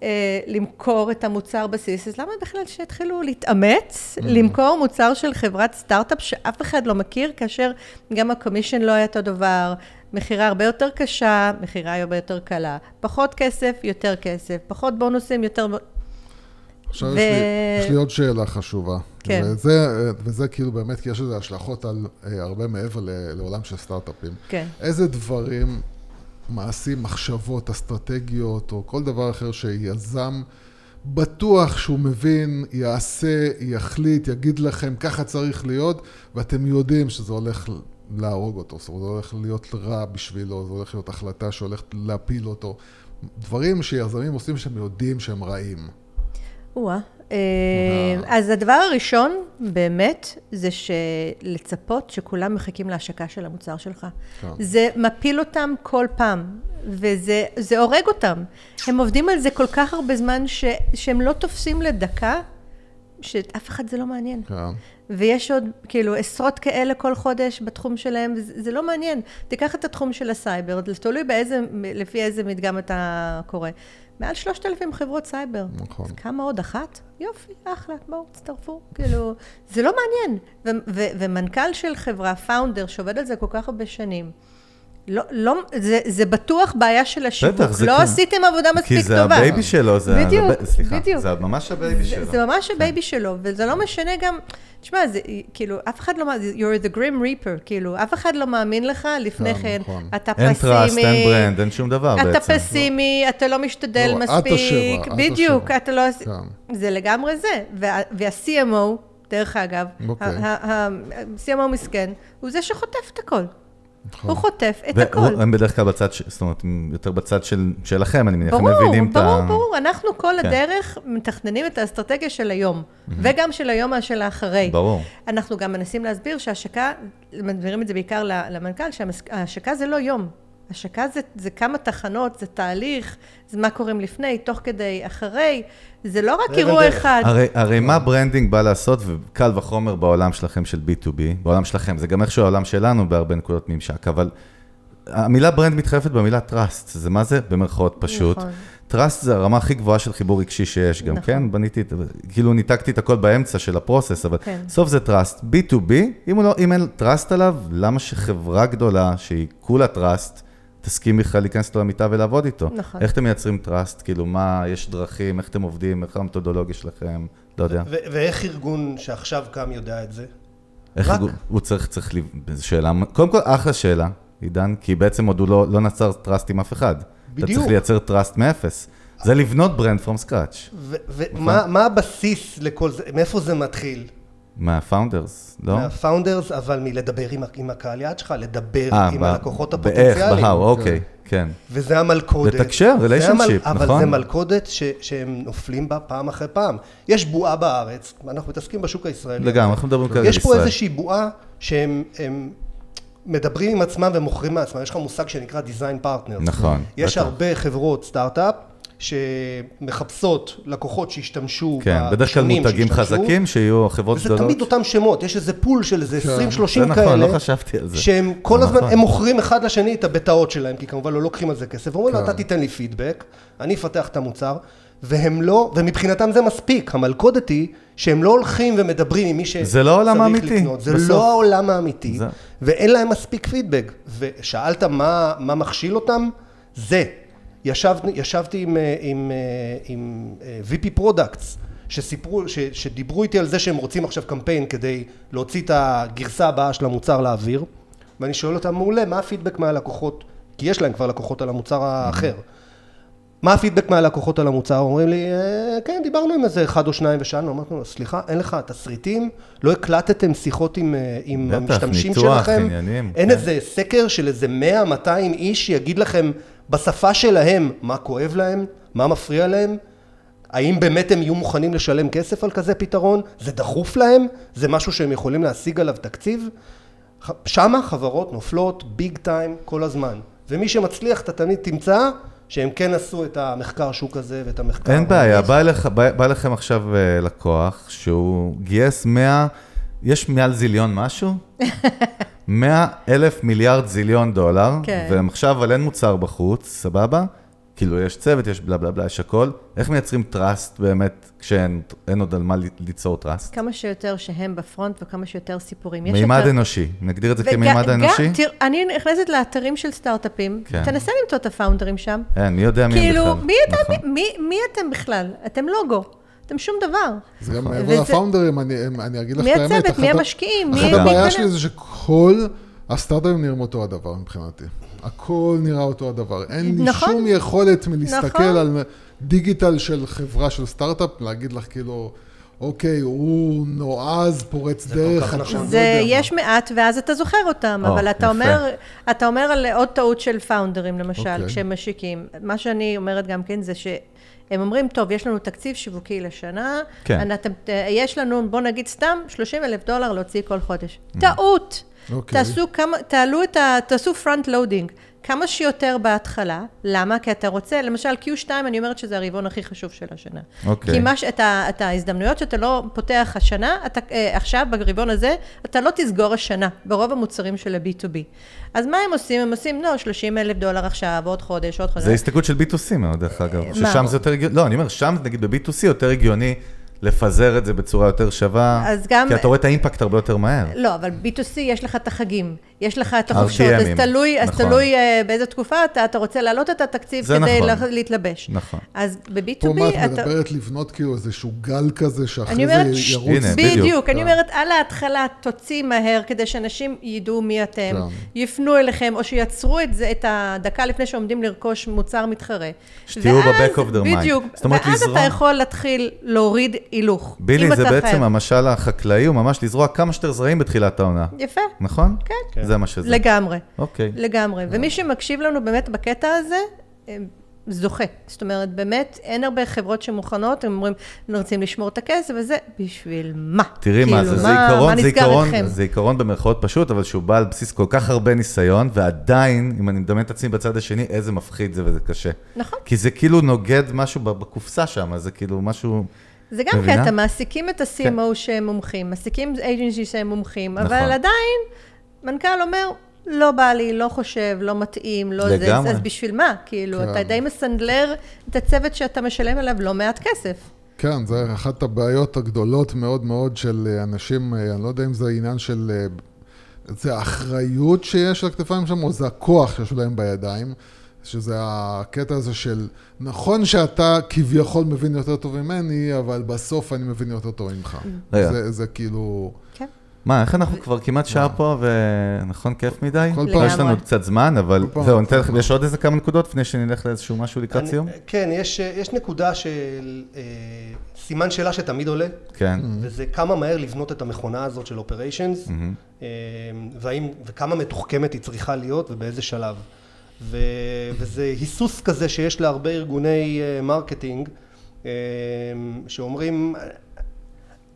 אה, למכור את המוצר בסיס, אז למה בכלל שיתחילו להתאמץ, Mm. למכור מוצר של חברת סטארט-אפ שאף אחד לא מכיר, כאשר גם הקומישן לא היה אותו דבר, מכירה הרבה יותר קשה, מכירה הרבה יותר קלה, פחות כסף, יותר כסף, פחות בונוסים, יותר... עכשיו ו- יש, לי, יש לי עוד שאלה חשובה. כן. וזה, וזה כאילו באמת, כי יש לזה השלכות על אה, הרבה מעבר לעולם של סטארט-אפים. כן. איזה דברים, מעשים, מחשבות, אסטרטגיות, או כל דבר אחר שיזם בטוח שהוא מבין, יעשה, יחליט, יגיד לכם, ככה צריך להיות, ואתם יודעים שזה הולך להרוג אותו, זאת אומרת, זה הולך להיות רע בשבילו, זה הולך להיות החלטה שהולכת להפיל אותו. דברים שיזמים עושים שהם יודעים שהם רעים. או-אה. אה, אז הדבר הראשון, באמת, זה לצפות שכולם מחכים להשקה של המוצר שלך. כן. זה מפיל אותם כל פעם, וזה זה הורג אותם. הם עובדים על זה כל כך הרבה זמן, ש, שהם לא תופסים לדקה, שאף אחד זה לא מעניין. כן. ויש עוד, כאילו, עשרות כאלה כל חודש בתחום שלהם, וזה זה לא מעניין. תיקח את התחום של הסייבר, תלוי באיזה, לפי איזה מדגם אתה קורא. מעל 3,000 חברות סייבר. נכון. אז כמה עוד? אחת? יופי, אחלה, בואו, תצטרפו. כאילו, זה לא מעניין. ומנכ"ל של חברה, founder, שעובד על זה כל כך הרבה שנים, לא, לא, זה, זה בטוח בעיה של השיווק. בטח, זה לא כי- עשיתם עבודה מספיק כי זה טובה. ה baby שלו, זה... בדיוק, זה, סליחה, בדיוק. זה ממש ה baby זה, שלו. זה ממש ה baby שלו, וזה לא משנה גם, תשמע, זה כאילו, אף אחד לא, מאמין, you're the grim reaper, כאילו, אף אחד לא מאמין לך לפני כן, כן, נכון. אתה אין פסימי. trust, אין brand, אין שום דבר בעצם. אתה פסימי, אתה לא משתדל לא, את מספיק, את בדיוק. אתה לא... כן. זה לגמרי זה. וה- וה-CMO, דרך אגב, אוקיי. ה-CMO מסכן, הוא זה שחוטף את הכל. נכון. הוא חוטף את הכל. הם בדרך כלל בצד, זאת אומרת, יותר בצד של, שלכם, אני מניח, הם ברור, מבינים את ה... ברור, ברור, אנחנו כל כן. הדרך מתכננים את האסטרטגיה של היום, וגם של היום של האחרי. ברור. אנחנו גם מנסים להסביר שהשקה, מסבירים את זה בעיקר למנכ"ל, שהשקה זה לא יום. השקה זה, זה כמה תחנות, זה תהליך, זה מה קוראים לפני, תוך כדי, אחרי, זה לא רק אירוע. אחד. הרי, הרי מה branding בא לעשות, וקל וחומר בעולם שלכם של B2B, בעולם שלכם, זה גם איכשהו העולם שלנו בהרבה נקודות ממשק, אבל המילה ברנד מתחלפת במילה trust, זה מה זה? במרכאות פשוט. נכון. trust זה הרמה הכי גבוהה של חיבור רגשי שיש גם, נכון. כן? בניתי, כאילו ניתקתי את הכל באמצע של הפרוסס, אבל כן. בסוף זה trust. B2B, אם, לא, אם אין trust עליו, למה שחברה גדולה, שהיא כולה trust, תסכים בכלל להיכנס לו למיטה ולעבוד איתו? נכון. איך אתם מייצרים trust? כאילו, מה, יש דרכים, איך אתם עובדים, איך המתודולוגיה שלכם? לא יודע. ואיך ארגון שעכשיו קם יודע את זה? איך רק- הוא- הוא צריך, צריך, ל- זו שאלה, קודם כל, אחלה שאלה, עידן, כי בעצם עוד הוא לא, לא נוצר trust עם אף אחד. אתה בדיוק. צריך לייצר trust מאפס. זה לבנות brand from scratch. ומה מה הבסיס לכל זה? מאיפה זה מתחיל? מה founders, לא? מה founders, אבל מלדבר עם, עם הקהל יעד שלך, לדבר אה, עם ב- הלקוחות באיך, הפוטנציאליים. בהאו, אוקיי, כן. וזה המלכודת. לתקשר, זה המל- relationship, אבל נכון. זה מלכודת ש, שהם נופלים בה פעם אחרי פעם. יש בועה בארץ, אנחנו מתעסקים בשוק הישראלי. לגמרי, אנחנו מדברים כרגע על יש פה ישראל. איזושהי בועה שהם הם מדברים עם עצמם ומוכרים מעצמם. יש לך מושג שנקרא design partners. נכון, יש בטח. הרבה חברות סטארט-אפ שמחפשות לקוחות שישתמשו כן, בדרך כלל מותגים שהשתמשו, חזקים, שיהיו חברות וזה גדולות. תמיד אותם שמות, יש איזה פול של איזה 20-30 זה כאלה. נכון, לא חשבתי על זה. שהם כל זה הזמן, נכון. הם מוכרים אחד לשני את הבטאות שלהם, כי כמובן לא לוקחים על זה כסף, ואומרים לו, כן. אתה תיתן לי פידבק, אני אפתח את המוצר, והם לא, ומבחינתם זה מספיק, המלכודת היא שהם לא הולכים ומדברים עם מי שצריך זה לא העולם האמיתי, לקנות, זה בסוף. לא העולם האמיתי, זה- ואין להם מספיק פידבק, ושאלת מה, מה מכשיל אותם? זה. ישב, ישבתי עם, אה, עם, אה, עם אה, VP products, שסיפרו, ש, שדיברו איתי על זה שהם רוצים עכשיו קמפיין כדי להוציא את הגרסה הבאה של המוצר לאוויר, ואני שואל אותם, מעולה, מה הפידבק מהלקוחות? כי יש להם כבר לקוחות על המוצר האחר. מה הפידבק מהלקוחות על המוצר? אומרים לי, "אה, כן, דיברנו עם איזה אחד או שניים ושאלנו, אמרתי לו, סליחה, אין לך תסריטים? לא הקלטתם שיחות עם, עם בטח, המשתמשים ניתוח, שלכם? עניינים, אין כן. איזה סקר של איזה 100-200 איש שיגיד לכם בשפה שלהם מה כואב להם, מה מפריע להם? האם באמת הם יהיו מוכנים לשלם כסף על כזה פתרון? זה דחוף להם? זה משהו שהם יכולים להשיג עליו תקציב? שמה חברות נופלות big time כל הזמן. ומי שמצליח, אתה תמיד תמצא שהם כן עשו את המחקר שוק הזה ואת המחקר... אין בעיה. בא אליך- בא בא אליכם עכשיו אה, לקוח שהוא גייס 100, יש מעל זיליון משהו? *laughs* 100 אלף מיליארד זיליון דולר, כן. והם עכשיו, אבל אין מוצר בחוץ, סבבה? כאילו, יש צוות, יש בלה בלה בלה, יש הכל. איך מייצרים trust באמת, כשאין אין עוד על מה ליצור trust? כמה שיותר שהם בפרונט וכמה שיותר סיפורים. מימד יותר- אנושי, נגדיר את זה וג- כמימד האנושי? תראה, אני נכנסת לאתרים של סטארט-אפים, כן. תנסה למצוא את הפאונדרים שם. אין, מי יודע מי הם בכלל. כאילו, מי נכון. מי, מי אתם בכלל? אתם לוגו, אתם שום דבר. אז גם מעבר לפאונדרים, אני, אני אגיד לך מי את האמת. הצוות? מי אחת ה- המשקיעים? מי- אחת מי הבעיה? שלי זה שכל הסטארט-אפים נראים אותו הדבר מבחינתי. הכל נראה אותו הדבר. אין לי נכון. שום יכולת מלהסתכל נכון. על דיגיטל של חברה של סטארט-אפ, להגיד לך כאילו, אוקיי, הוא נועז, פורץ דרך. כך אני נכון. לא זה, יודע מה. יש מעט, ואז אתה זוכר אותם, או, אבל אתה יפה. אומר, אתה אומר על עוד טעות של פאונדרים, למשל, אוקיי. כשהם משיקים. מה שאני אומרת גם כן זה שהם אומרים, טוב, יש לנו תקציב שיווקי לשנה, כן. אתם, יש לנו, בוא נגיד סתם, 30 אלף דולר להוציא כל חודש. טעות! אוקיי. תעשו כמה, תעלו את ה... תעשו front loading. כמה שיותר בהתחלה. למה? כי אתה רוצה, למשל Q2, אני אומרת שזה הרבעון הכי חשוב של השנה. אוקיי. כי מה ש- את, ה, את ההזדמנויות שאתה לא פותח השנה, אתה, אה, עכשיו, ברבעון הזה, אתה לא תסגור השנה, ברוב המוצרים של ה-B2B. אז מה הם עושים? הם עושים, לא, 30 אלף דולר עכשיו, עוד חודש, עוד חודש. זה הסתכלות של B2C מאוד, דרך אגב. מה? ששם זה יותר הגיוני, לא, אני אומר, שם נגיד ב-B2C יותר הגיוני לפזר את זה בצורה יותר שווה, אז גם- כי אתה רואה את האימפקט הרבה יותר מהר. לא, אבל B2C יש לך את החגים, יש לך את החופשות, אז תלוי, אז נכון. תלוי אה, באיזה תקופה אתה, אתה רוצה להעלות את התקציב כדי נכון. לה- להתלבש. נכון. אז פה ב-B2B מה את אתה... מדברת לבנות כאילו איזשהו גל כזה אני שאחרי אומרת, זה ש- ירוץ. הנה, בדיוק. בדיוק, אני כן. אומרת, על ההתחלה תוציא מהר, כדי שאנשים ידעו מי אתם, כן. יפנו אליכם, או שיצרו את זה, את הדקה לפני שעומדים לרכוש מוצר מתחרה. שתהיו ב-back of their mind. בדיוק, זאת אומרת, ואז לזרום. אתה יכול להתחיל להוריד הילוך. בילי, זה בעצם. המשל החקלאי, הוא ממש לזרוע כמה שיותר זרעים בתחילת העונה. יפה. נכון? כן. זה מה שזה. לגמרי. אוקיי. לגמרי. ומי שמקשיב לנו באמת בקטע הזה, אה, זוכה. זאת אומרת, באמת, אין הרבה חברות שמוכנות, הם אומרים, אנחנו רוצים לשמור את הכסף וזה, בשביל מה? תראי מה כאילו, זה, זה עיקרון, מה זה עיקרון? זה עיקרון במרכאות פשוט, אבל שהוא בא על בסיס כל כך הרבה ניסיון, ועדיין, אם אני מדמיין את עצמי בצד השני, איזה מפחיד זה וזה קשה. נכון. כי זה כאילו נוגד משהו בקופסה שם, זה כאילו משהו... זה גם מבינה? קטע, מעסיקים את ה-CMO שהם מומחים, מעסיקים agency שהם מומחים, נכון. אבל עדיין, מנכ"ל אומר, לא בא לי, לא חושב, לא מתאים, לא זה, לגמרי. אז בשביל מה? כאילו, כן. אתה די מסנדלר את הצוות שאתה משלם עליו לא מעט כסף. כן, זה אחת הבעיות הגדולות מאוד מאוד של אה, אנשים, אה, אני לא יודע אם זה עניין של... אה, זה האחריות שיש על הכתפיים שם, או זה הכוח שיש להם בידיים, שזה הקטע הזה של, נכון שאתה כביכול מבין יותר טוב ממני, אבל בסוף אני מבין יותר טוב ממך. רגע. זה, זה כאילו... כן. מה, איך אנחנו כבר כמעט שעה פה, ונכון, כיף מדי? כל לא, פעם. יש לנו עוד קצת זמן, אבל. זהו, אני אתן לכם, יש עוד איזה כמה נקודות לפני שנלך לאיזשהו משהו לקראת סיום? כן, יש, יש נקודה של אה, סימן שאלה שתמיד עולה, כן. וזה כמה מהר לבנות את המכונה הזאת של אופריישנס, אה, וכמה מתוחכמת היא צריכה להיות ובאיזה שלב. וזה היסוס כזה שיש להרבה ארגוני marketing, אה, שאומרים,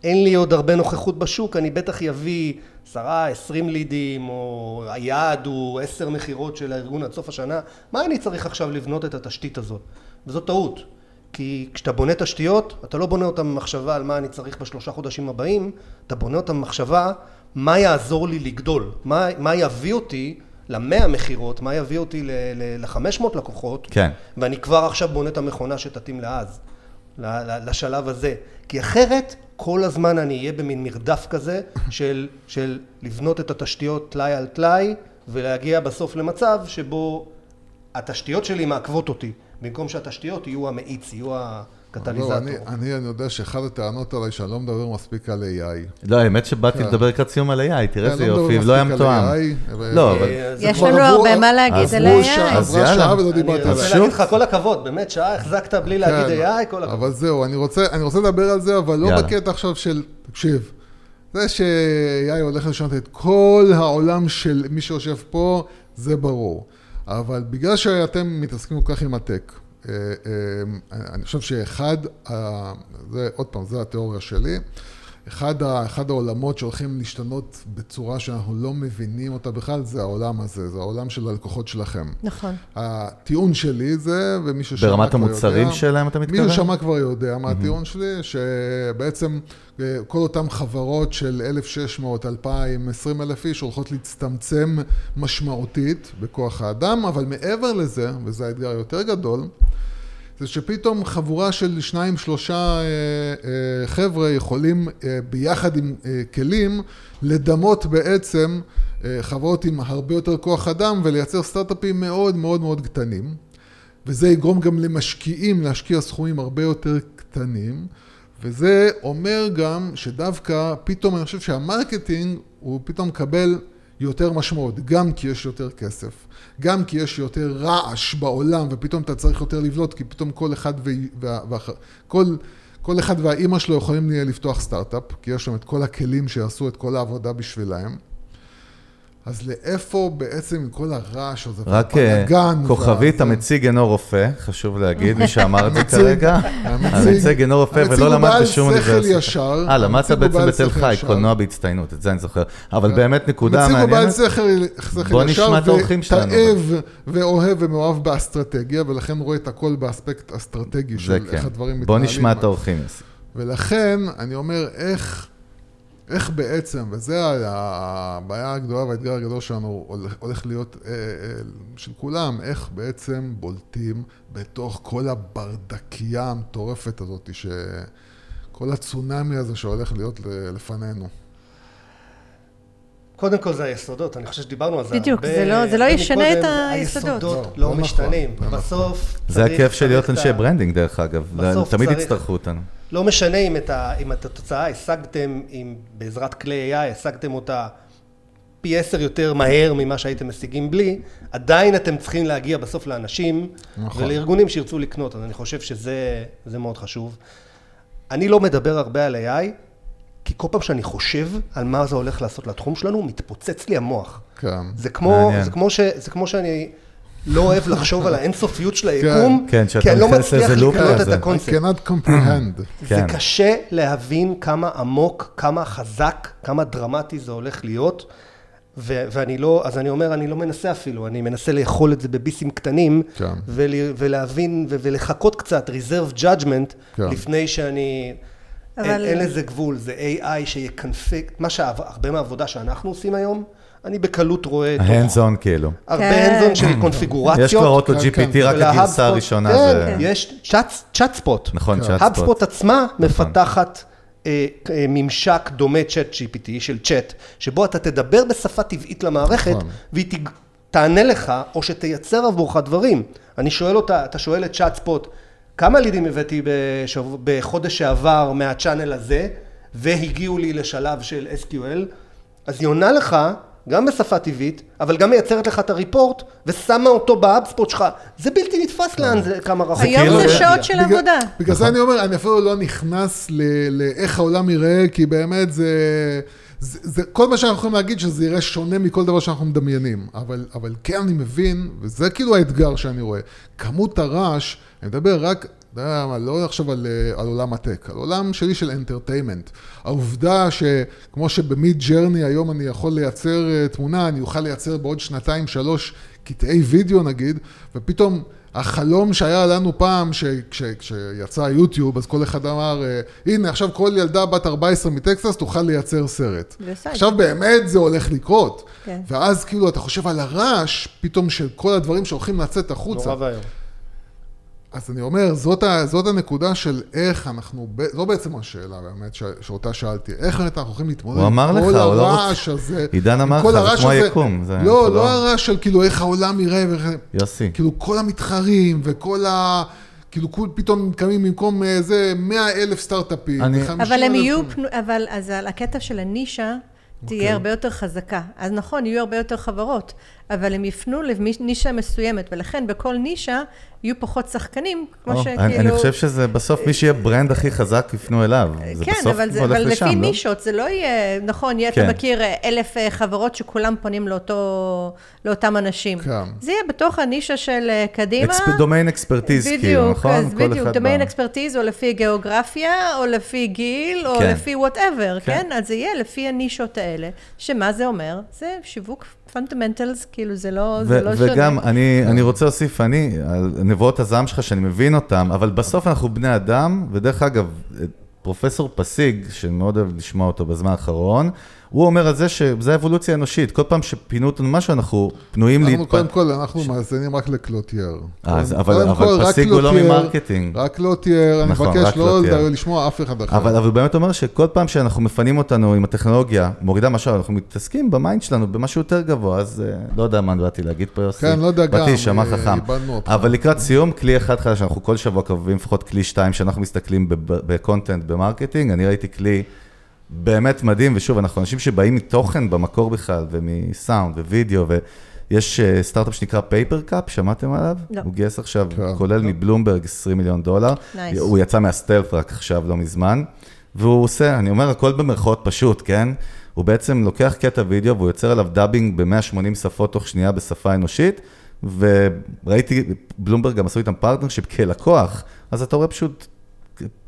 אין לי עוד הרבה נוכחות בשוק, אני בטח אביא עשרה, עשרים לידים, או היעד הוא עשר מכירות של הארגון עד סוף השנה, מה אני צריך עכשיו לבנות את התשתית הזאת? וזו טעות. כי כשאתה בונה תשתיות, אתה לא בונה אותן במחשבה על מה אני צריך בשלושה חודשים הבאים, אתה בונה אותן במחשבה מה יעזור לי לגדול, מה, מה יביא אותי למאה מכירות, מה יביא אותי לחמש מאות לקוחות, כן. ואני כבר עכשיו בונה את המכונה שתתאים לאז, ל- ל- לשלב הזה. כי אחרת, כל הזמן אני אהיה במין מרדף כזה של, של לבנות את התשתיות טלאי על טלאי, ולהגיע בסוף למצב שבו התשתיות שלי מעכבות אותי, במקום שהתשתיות יהיו המאיץ, יהיו הקטליזטור. לא, אני, אני, אני יודע שאחת הטענות עליי שאני לא מדבר מספיק על AI. לא, האמת שבאתי כן. לדבר לקראת סיום על AI, תראה כן, איזה לא מדבר יופי, לא היה מתואם. AI, אבל- לא, אבל... אה, זה יש לנו הרבה מה להגיד על. שעה, אז יאללה. אני רוצה. להגיד לך כל הכבוד, באמת, שעה החזקת בלי להגיד כן, AI, כל הכבוד. אבל זהו, אני רוצה, אני רוצה לדבר על זה, אבל לא יאללה. בקטע עכשיו של, תקשיב, זה ש-AI הולך לשנות את כל העולם של מי שיושב פה, זה ברור. אבל בגלל שאתם מתעסקים כל כך עם הטק, אה, אה, אני חושב שאחד, זה, עוד פעם, זו התיאוריה שלי, אחד, ה, אחד העולמות שהולכים להשתנות בצורה שאנחנו לא מבינים אותה בכלל, זה העולם הזה, זה העולם של הלקוחות שלכם. נכון. הטיעון שלי זה, ומי ששמע כבר יודע... ברמת המוצרים שלהם אתה מתכוון? מי ששמע כבר יודע מה הטיעון שלי, שבעצם אה, כל אותן חברות של 1,600, 2,000, 20,000 איש הולכות להצטמצם משמעותית בכוח האדם, אבל מעבר לזה, וזה האתגר היותר גדול, זה שפתאום חבורה של שניים, שלושה אה, אה, חבר'ה יכולים אה, ביחד עם כלים לדמות בעצם חברות עם הרבה יותר כוח אדם ולייצר סטארט-אפים מאוד מאוד מאוד קטנים. וזה יגרום גם למשקיעים להשקיע סכומים הרבה יותר קטנים, וזה אומר גם שדווקא פתאום אני חושב שהמרקטינג הוא פתאום מקבל יותר משמעות, גם כי יש יותר כסף, גם כי יש יותר רעש בעולם ופתאום אתה צריך יותר לבלוט, כי פתאום כל אחד ו... וה... כל... כל אחד והאימא שלו יכולים לפתוח סטארט-אפ, כי יש להם את כל הכלים שיעשו את כל העבודה בשבילהם. אז לאיפה בעצם כל הרעש הזה, רק אה, כוכבית, המציג אינו רופא, חשוב להגיד, מי שאמר את זה המציג- כרגע. המציג- המציג אינו רופא המציג ולא הוא למד בעל בשום שכל אוניברסיטה. ישר, אה, למדת המציג הוא בעצם בעל בתל שכל חי. קולנוע בהצטיינות, את זה אני זוכר. אבל באמת נקודה המציג הוא בעל מעניינת. שכל שכל בוא ישר, נשמע את האורחים שלנו. ותאב ואוהב ומאוהב באסטרטגיה, ולכן רואה את הכל באספקט אסטרטגי של כן. איך הדברים מתנהלים. בוא נשמע את האורחים. ולכן, אני אומר, איך, איך בעצם, וזה הבעיה הגדולה והאתגר הגדול שלנו הולך, להיות אה, אה, של כולם, איך בעצם בולטים בתוך כל הברדקייה המטורפת הזאת, שכל הצונאמי הזה שהולך להיות לפנינו. קודם כל זה היסודות, אני חושב שדיברנו על זה בדיוק, הרבה- זה לא- זה לא ישנה. את היסודות. היסודות לא, לא לא משתנים. נכון, לא בסוף זה צריך- הכיף של להיות אנשי branding, דרך אגב. בסוף תמיד צריך- יצטרכו אותנו. לא משנה אם את, ה, אם את התוצאה השגתם עם, בעזרת כלי AI, השגתם אותה פי עשר יותר מהר ממה שהייתם משיגים בלי, עדיין אתם צריכים להגיע בסוף לאנשים נכון. ולארגונים שירצו לקנות, אז אני חושב שזה זה מאוד חשוב. אני לא מדבר הרבה על AI, כי כל פעם שאני חושב על מה זה הולך לעשות לתחום שלנו, מתפוצץ לי המוח. כן. זה כמו. זה כמו, ש, זה כמו שאני לא אוהב לחשוב על האינסופיות של היקום, כן, שאתה כי אני לא מצליח לקלוט את כזה. I הקונספט. cannot comprehend. *clears throat* זה כן. קשה להבין כמה עמוק, כמה חזק, כמה דרמטי זה הולך להיות. ו- ואני לא, אז אני אומר, אני לא מנסה אפילו, אני מנסה לאכול את זה בביסים קטנים, כן. ול, ולהבין ו- ולחכות קצת, reserve judgment, כן. לפני שאני... אבל- אין, אין לזה גבול, זה AI שיקנפיג, מה שהרבה מהעבודה שאנחנו עושים היום, אני בקלות רואה on כאילו. הרבה כן. hands-on של קונפיגורציות. יש כבר אוטו כן, GPT, כן. רק הגרסה הראשונה כן, זה... יש צ'אט ספוט. נכון, כן. צ'אט האבספוט ספוט. עצמה מפתחת אה, אה, ממשק דומה צ'אט GPT של צ'אט, שבו אתה תדבר בשפה טבעית למערכת, נכון. והיא תענה לך, או שתייצר עבורך דברים. אני שואל אותה, אתה שואל את צ'אט ספוט, כמה לידים הבאתי בשבוע, בחודש שעבר מהצ'אנל הזה, והגיעו לי לשלב של SQL, אז היא עונה לך, גם בשפה טבעית, אבל גם מייצרת לך את הריפורט, ושמה אותו באבספוט שלך. זה בלתי נתפס לאן זה, כמה רחוק. היום כאילו- זה שעות של עבודה. בגלל זה אני אומר, אני אפילו לא נכנס לאיך העולם ייראה, כי באמת זה, זה, זה... כל מה שאנחנו יכולים להגיד שזה יראה שונה מכל דבר שאנחנו מדמיינים. אבל, אבל כן אני מבין, וזה כאילו האתגר שאני רואה. כמות הרעש, אני מדבר רק... אתה יודע מה, לא עכשיו על, אה, על עולם ה tech, על עולם שלי של entertainment. העובדה שכמו שב Midjourney היום אני יכול לייצר אה, תמונה, אני אוכל לייצר בעוד שנתיים, שלוש קטעי וידאו נגיד, ופתאום החלום שהיה לנו פעם, כשיצא יוטיוב, אז כל אחד אמר, אה, הנה עכשיו כל ילדה בת 14 מטקסס תוכל לייצר סרט. את עכשיו באמת זה הולך לקרות. כן. ואז כאילו אתה חושב על הרעש, פתאום של כל הדברים שהולכים לצאת החוצה. נורא ואיום. אז אני אומר, זאת, ה, זאת הנקודה של איך אנחנו, ב- זו בעצם השאלה באמת ש, שאותה שאלתי, איך באמת אנחנו יכולים להתמודד עם לך, כל הוא לא הרעש הזה. עידן אמר כל לך, זה כמו הזה. היקום, זה- לא, לא לא- הרעש של כאילו איך העולם יראה, ואיך- יוסי. כאילו כל המתחרים וכל ה... כאילו כול פתאום קמים במקום אה, זה 100 אלף סטארט-אפים. אני- ו- 50 אבל הם אלף- יהיו, פנו- אבל אז על הקטע של הנישה אוקיי. תהיה הרבה יותר חזקה. אז נכון, יהיו הרבה יותר חברות, אבל הם יפנו לנישה מסוימת, ולכן בכל נישה יהיו פחות שחקנים, כמו או, שכאילו... אני אני חושב שזה בסוף מי שיהיה ברנד הכי חזק יפנו אליו. זה כן, בסוף אבל, זה, הולך אבל לשם, לפי לא? נישות, זה לא יהיה, נכון, יהיה, כן. אתה מכיר אה, אלף אה, חברות שכולם פונים לאותו, לאותם אנשים. כן. זה יהיה בתוך הנישה של אה, קדימה. exp- domain expertise, כאילו, בדיוק, נכון? אז כל בדיוק, אחד דומיין בא. expertise או לפי גיאוגרפיה, או לפי גיל, או כן. לפי whatever, כן. כן? אז זה יהיה לפי הנישות האלה, שמה זה אומר? זה שיווק fundamentals, כאילו זה לא, זה לא שונה. וגם, אני, אני רוצה להוסיף, אני, על נבואות הזעם שלך, שאני מבין אותם, אבל בסוף אנחנו בני אדם, ודרך אגב, פרופסור פסיג, שמאוד אוהב לשמוע אותו בזמן האחרון, הוא אומר על זה שזה אבולוציה אנושית, כל פעם שפינו אותנו משהו, אנחנו פנויים אנחנו להתפ... קודם כל, אנחנו מאזינים רק לקלוטייר. קודם- אבל- פסיק הוא לא מ marketing. רק קלוטייר, אני נכון, מבקש לא. לשמוע אף אחד אחר. אבל, אבל הוא באמת אומר שכל פעם שאנחנו מפנים אותנו עם הטכנולוגיה, מורידה משהו, אנחנו מתעסקים ב mind שלנו במשהו יותר גבוה, אז אה, לא יודע מה באתי להגיד פה, יוסי. כן, לא יודע גם, באתי להישמע אה, חכם. אבל לקראת סיום, כלי אחד חדש, אנחנו כל שבוע קובעים לפחות כלי שתיים, שאנחנו מסתכלים ב content, ב marketing, אני ראיתי כלי באמת מדהים, ושוב, אנחנו אנשים שבאים מתוכן במקור בכלל, ומסאונד ווידאו, ויש אה, סטארט-אפ שנקרא Papercup, שמעתם עליו? לא. הוא גייס עכשיו, כן. כולל מבלומברג 20 מיליון דולר. Nice. הוא יצא מה stealth רק עכשיו, לא מזמן, והוא עושה, אני אומר הכל במרכאות פשוט, כן? הוא בעצם לוקח קטע וידאו והוא יוצר עליו dubbing ב-180 שפות תוך שנייה בשפה אנושית, וראיתי, בלומברג גם עשו איתם partnership כלקוח, אז אתה רואה פשוט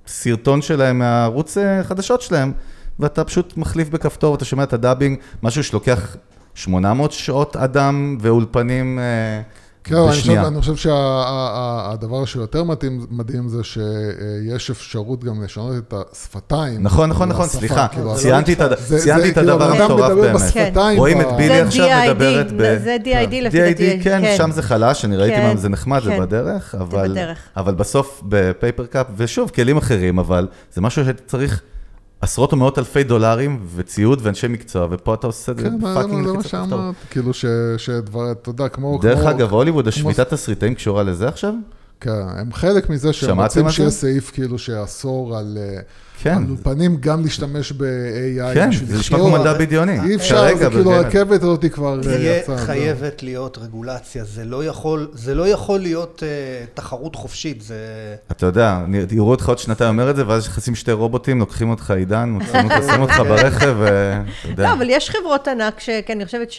סרטון שלהם מהערוץ אה, חדשות שלהם, ואתה פשוט מחליף בכפתור ואתה שומע את הדאבינג, משהו שלוקח 800 שעות אדם ואולפנים אה, כן, אני חושב, בשנייה. אני חושב שהדבר שיותר מדהים, מדהים זה שיש אפשרות גם לשנות את השפתיים. נכון, נכון, נכון, לשפה, סליחה, כאילו, ציינתי את הד- זה- זה ציינתי את כאילו, הדבר הבן אדם המטורף באמת. בשפתיים רואים את בילי זה עכשיו DID, מדברת ב... זה DID לפי דעתי, DID, כן, כן. שם זה חלש, אני ראיתי כן, מה זה נחמד, זה כן. בדרך, אבל... בדרך. אבל בסוף ב Papercup, ושוב, כלים אחרים, אבל זה משהו שצריך עשרות או מאות אלפי דולרים, וציוד ואנשי מקצוע, ופה אתה עושה את זה כן, זה fucking זה מה כפתור. שאמרת, כאילו שדבר, אתה יודע, כמו... דרך אגב, הוליווד, השביתת תסריטאים קשורה לזה עכשיו? כן, הם חלק מזה שהם רוצים שיהיה? סעיף כאילו שאסור על אה, כן. על אולפנים גם להשתמש ב-AI. כן, זה נשמע. כמו מדע בדיוני. אי אפשר, זה כאילו באמת. הרכבת הזאת היא כבר אה, תהיה יצאה. זהו. חייבת להיות רגולציה, זה לא יכול, זה לא להיות אה, תחרות חופשית, זה... אתה יודע, אני- יראו אותך עוד שנתיים אומר את זה, ואז נכנסים שתי רובוטים, לוקחים אותך עידן, שמים *laughs* אותך- ברכב, ואתה יודע. לא, אבל יש חברות ענק, שכן, אני חושבת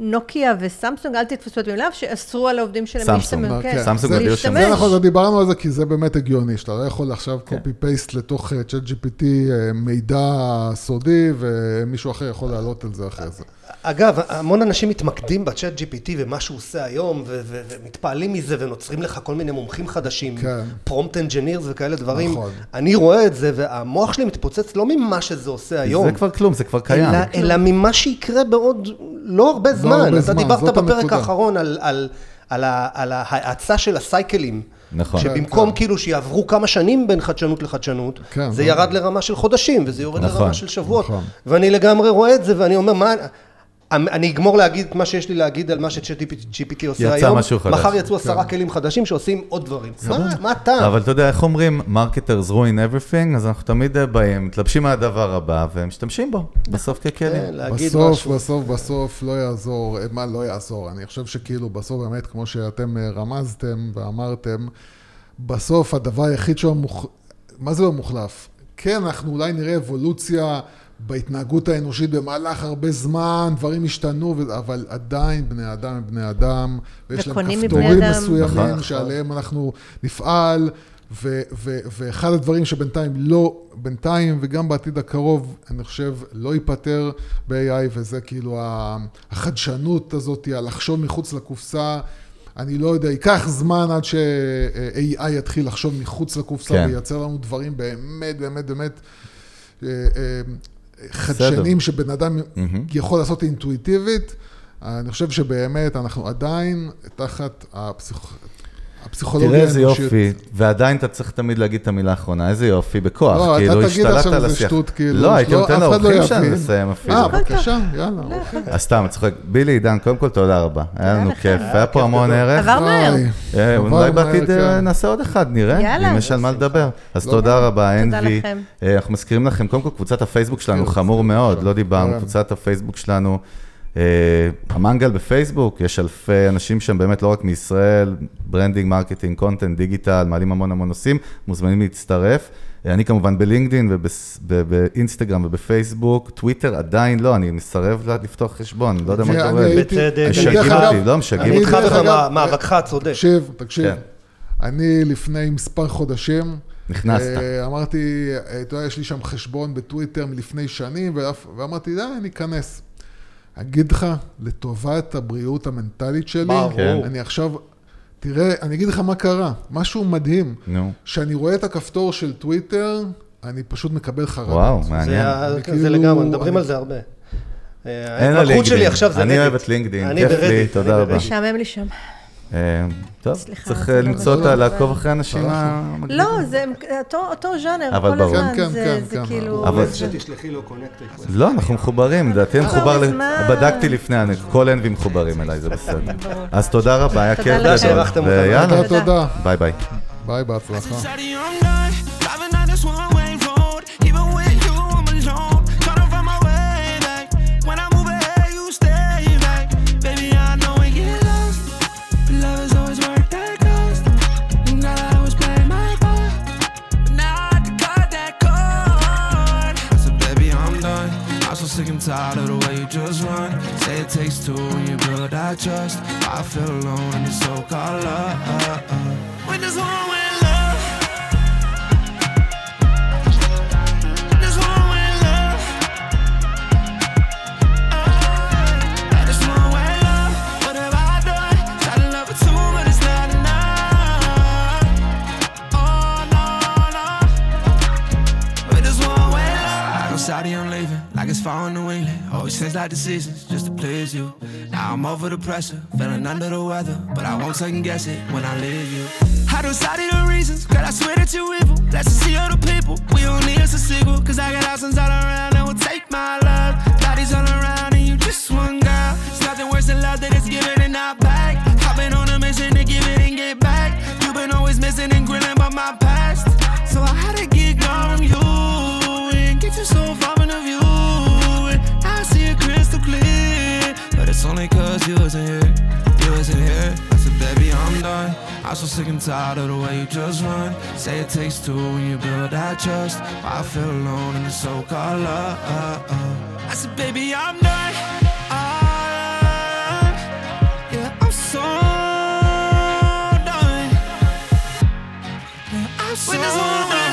שנוקיה וסמסונג, אל תתפסו אותי מיליו, שאסרו על העובדים שלהם סמסונג. להשתמש. כן, כן, סמסונג זה- הודיעו שהם- זה נכון, זה דיברנו על זה כי זה באמת הגיוני, שאתה לא יכול עכשיו כן. copy paste לתוך אה, צ'אט GPT אה, מידע סודי, ומישהו אחר יכול לעלות על זה אחרי זה. אגב, המון אנשים מתמקדים בצ'אט GPT ומה שהוא עושה היום, ו- ו- ומתפעלים מזה, ונוצרים לך כל מיני מומחים חדשים, כן. prompt engineers וכאלה דברים. נכון. אני רואה את זה, והמוח שלי מתפוצץ לא ממה שזה עושה היום. זה כבר כלום, זה כבר קיים. אלא, אלא ממה שיקרה בעוד לא הרבה זמן. הרבה אתה זמן, דיברת בפרק הנקודה. האחרון על, על, על, על ההאצה של ה cycle ים. נכון. שבמקום כן. כאילו שיעברו כמה שנים בין חדשנות לחדשנות, כן, זה זה- ירד לרמה של חודשים, וזה יורד נכון, לרמה של שבועות. נכון. ואני לגמרי רואה את זה, ואני אומר, מה... אני אגמור להגיד את מה שיש לי להגיד על מה ש-GPT עושה יצא היום. משהו חדש. מחר יצאו עשרה כלים חדשים שעושים עוד דברים. מה- מה הטעם? אבל אתה יודע, איך אומרים, marketers ruin everything, אז אנחנו תמיד אה, באים, מתלבשים על הדבר הבא, ומשתמשים בו, בסוף כן, ככלים. להגיד בסוף, משהו. בסוף, בסוף לא יעזור, אה, מה לא יעזור? אני חושב שכאילו בסוף באמת, כמו שאתם אה, רמזתם ואמרתם, בסוף הדבר היחיד שהוא מוח... מה זה לא מוחלף? כן, אנחנו אולי נראה אבולוציה בהתנהגות האנושית במהלך הרבה זמן, דברים השתנו, אבל עדיין בני אדם הם בני אדם, ויש להם כפתורים. מסוימים נכון. שעליהם אנחנו נפעל, ו- ו- ואחד הדברים שבינתיים לא, בינתיים וגם בעתיד הקרוב, אני חושב, לא ייפתר ב-AI, וזה כאילו החדשנות הזאת, לחשוב מחוץ לקופסה. אני לא יודע, ייקח זמן עד ש-AI יתחיל לחשוב מחוץ לקופסה כן. וייצר לנו דברים באמת, באמת, באמת אה, אה, חדשנים שבן אדם יכול לעשות אינטואיטיבית. אני חושב שבאמת אנחנו עדיין תחת הפסיכ... הפסיכולוגיה תראה איזה האנושית. יופי, ועדיין אתה צריך תמיד להגיד את המילה האחרונה, איזה יופי, בכוח, לא, אתה כאילו תגיד השתלטת עכשיו איזה. שטות, כאילו, לא, הייתי לא, נותן לא לאורחים שלנו יבין. לסיים אפילו. אה, בבקשה, יאללה, אוקיי. אז סתם, אני צוחק. בילי, עידן, קודם כל תודה רבה. היה לנו. כיף, היה פה המון ערך. עבר מהר. אה, אולי בעתיד כן. אה, נעשה עוד אחד, נראה, יאללה. אם יש על מה לדבר. אז לא תודה רבה, תודה אנבי. לכם. אה, אנחנו מזכירים לכם, קודם כל קבוצת הפייסבוק שלנו, כן, חמור מאוד, לא דיברנו, כן. קבוצת הפייסבוק שלנו, המנגל בפייסבוק, יש אלפי אנשים שם, באמת לא רק מישראל, branding, marketing, content, דיגיטל, מעלים המון המון נושאים, מוזמנים להצטרף. אה, אני כמובן בלינקדין ובאינסטגרם ובפייסבוק, טוויטר עדיין לא, אני מסרב לפתוח חשבון, לא יודע מה קורה. בצדק. משגעים אותי, לא משגעים אני אני איתך במאבקך הצודק. תקשיב, תקשיב. כן. אני לפני מספר חודשים... נכנסת. אה, אמרתי, אה, אתה יודע, יש לי שם חשבון בטוויטר מלפני שנים, ואמרתי, די, אני אכנס. אגיד לך, לטובת הבריאות המנטלית שלי, ברור. כן. אני עכשיו, תראה, אני אגיד לך מה קרה, משהו מדהים. נו, כשאני רואה את הכפתור של טוויטר, אני פשוט מקבל חרדות. וואו, זה מעניין. זה כאילו- לגמרי, מדברים אני- על זה הרבה. אה, אין לה ההתמקחות שלי לינקדאין. עכשיו זה אני. אוהב את לינקדאין, אני כיף לי, תודה רבה. משעמם לי שם. אה, טוב, סליחה, צריך זה אה, לא למצוא. אותה, לעקוב אחרי האנשים המגניבים. לא, זה אותו, אותו ז'אנר, כל ברור. הזמן, כן, זה, כן, זה כן, כאילו... אבל- זה- שתשלחי לו connected. לא, אנחנו מחוברים, לדעתי אני לא, מחובר. בדקתי לפני, אני- כל אנבי מחוברים אליי, זה בסדר. אז תודה רבה, היה כיף. גדול. ויאללה, תודה. ביי ביי. ביי, בהצלחה. Done. sick and tired of the way you just run. Say it takes two when you build that trust. I feel alone in the so-called love. When there's one it's far on New. Always change like decisions just to please you. Now I'm over the pressure, feeling under the weather. But I won't second guess it when I leave you. I don't study the reasons, girl, I swear that you're evil. Let's see other people. We don't need us a sequel. Cause I got options all around and will take my love. Bodies all around and you just one girl. It's nothing worse than love that is given and not back. I've been on a mission to give it and get back. You've been always missing and grilling about my past. So I had to it's only cause you wasn't here. You wasn't here. I said, baby, I'm done. I'm so sick and tired of the way you just run. Say it takes two when you build that trust. I feel alone in the so-called love. I said, baby, I'm done. Ah, yeah, I'm so done. Yeah, I'm so done.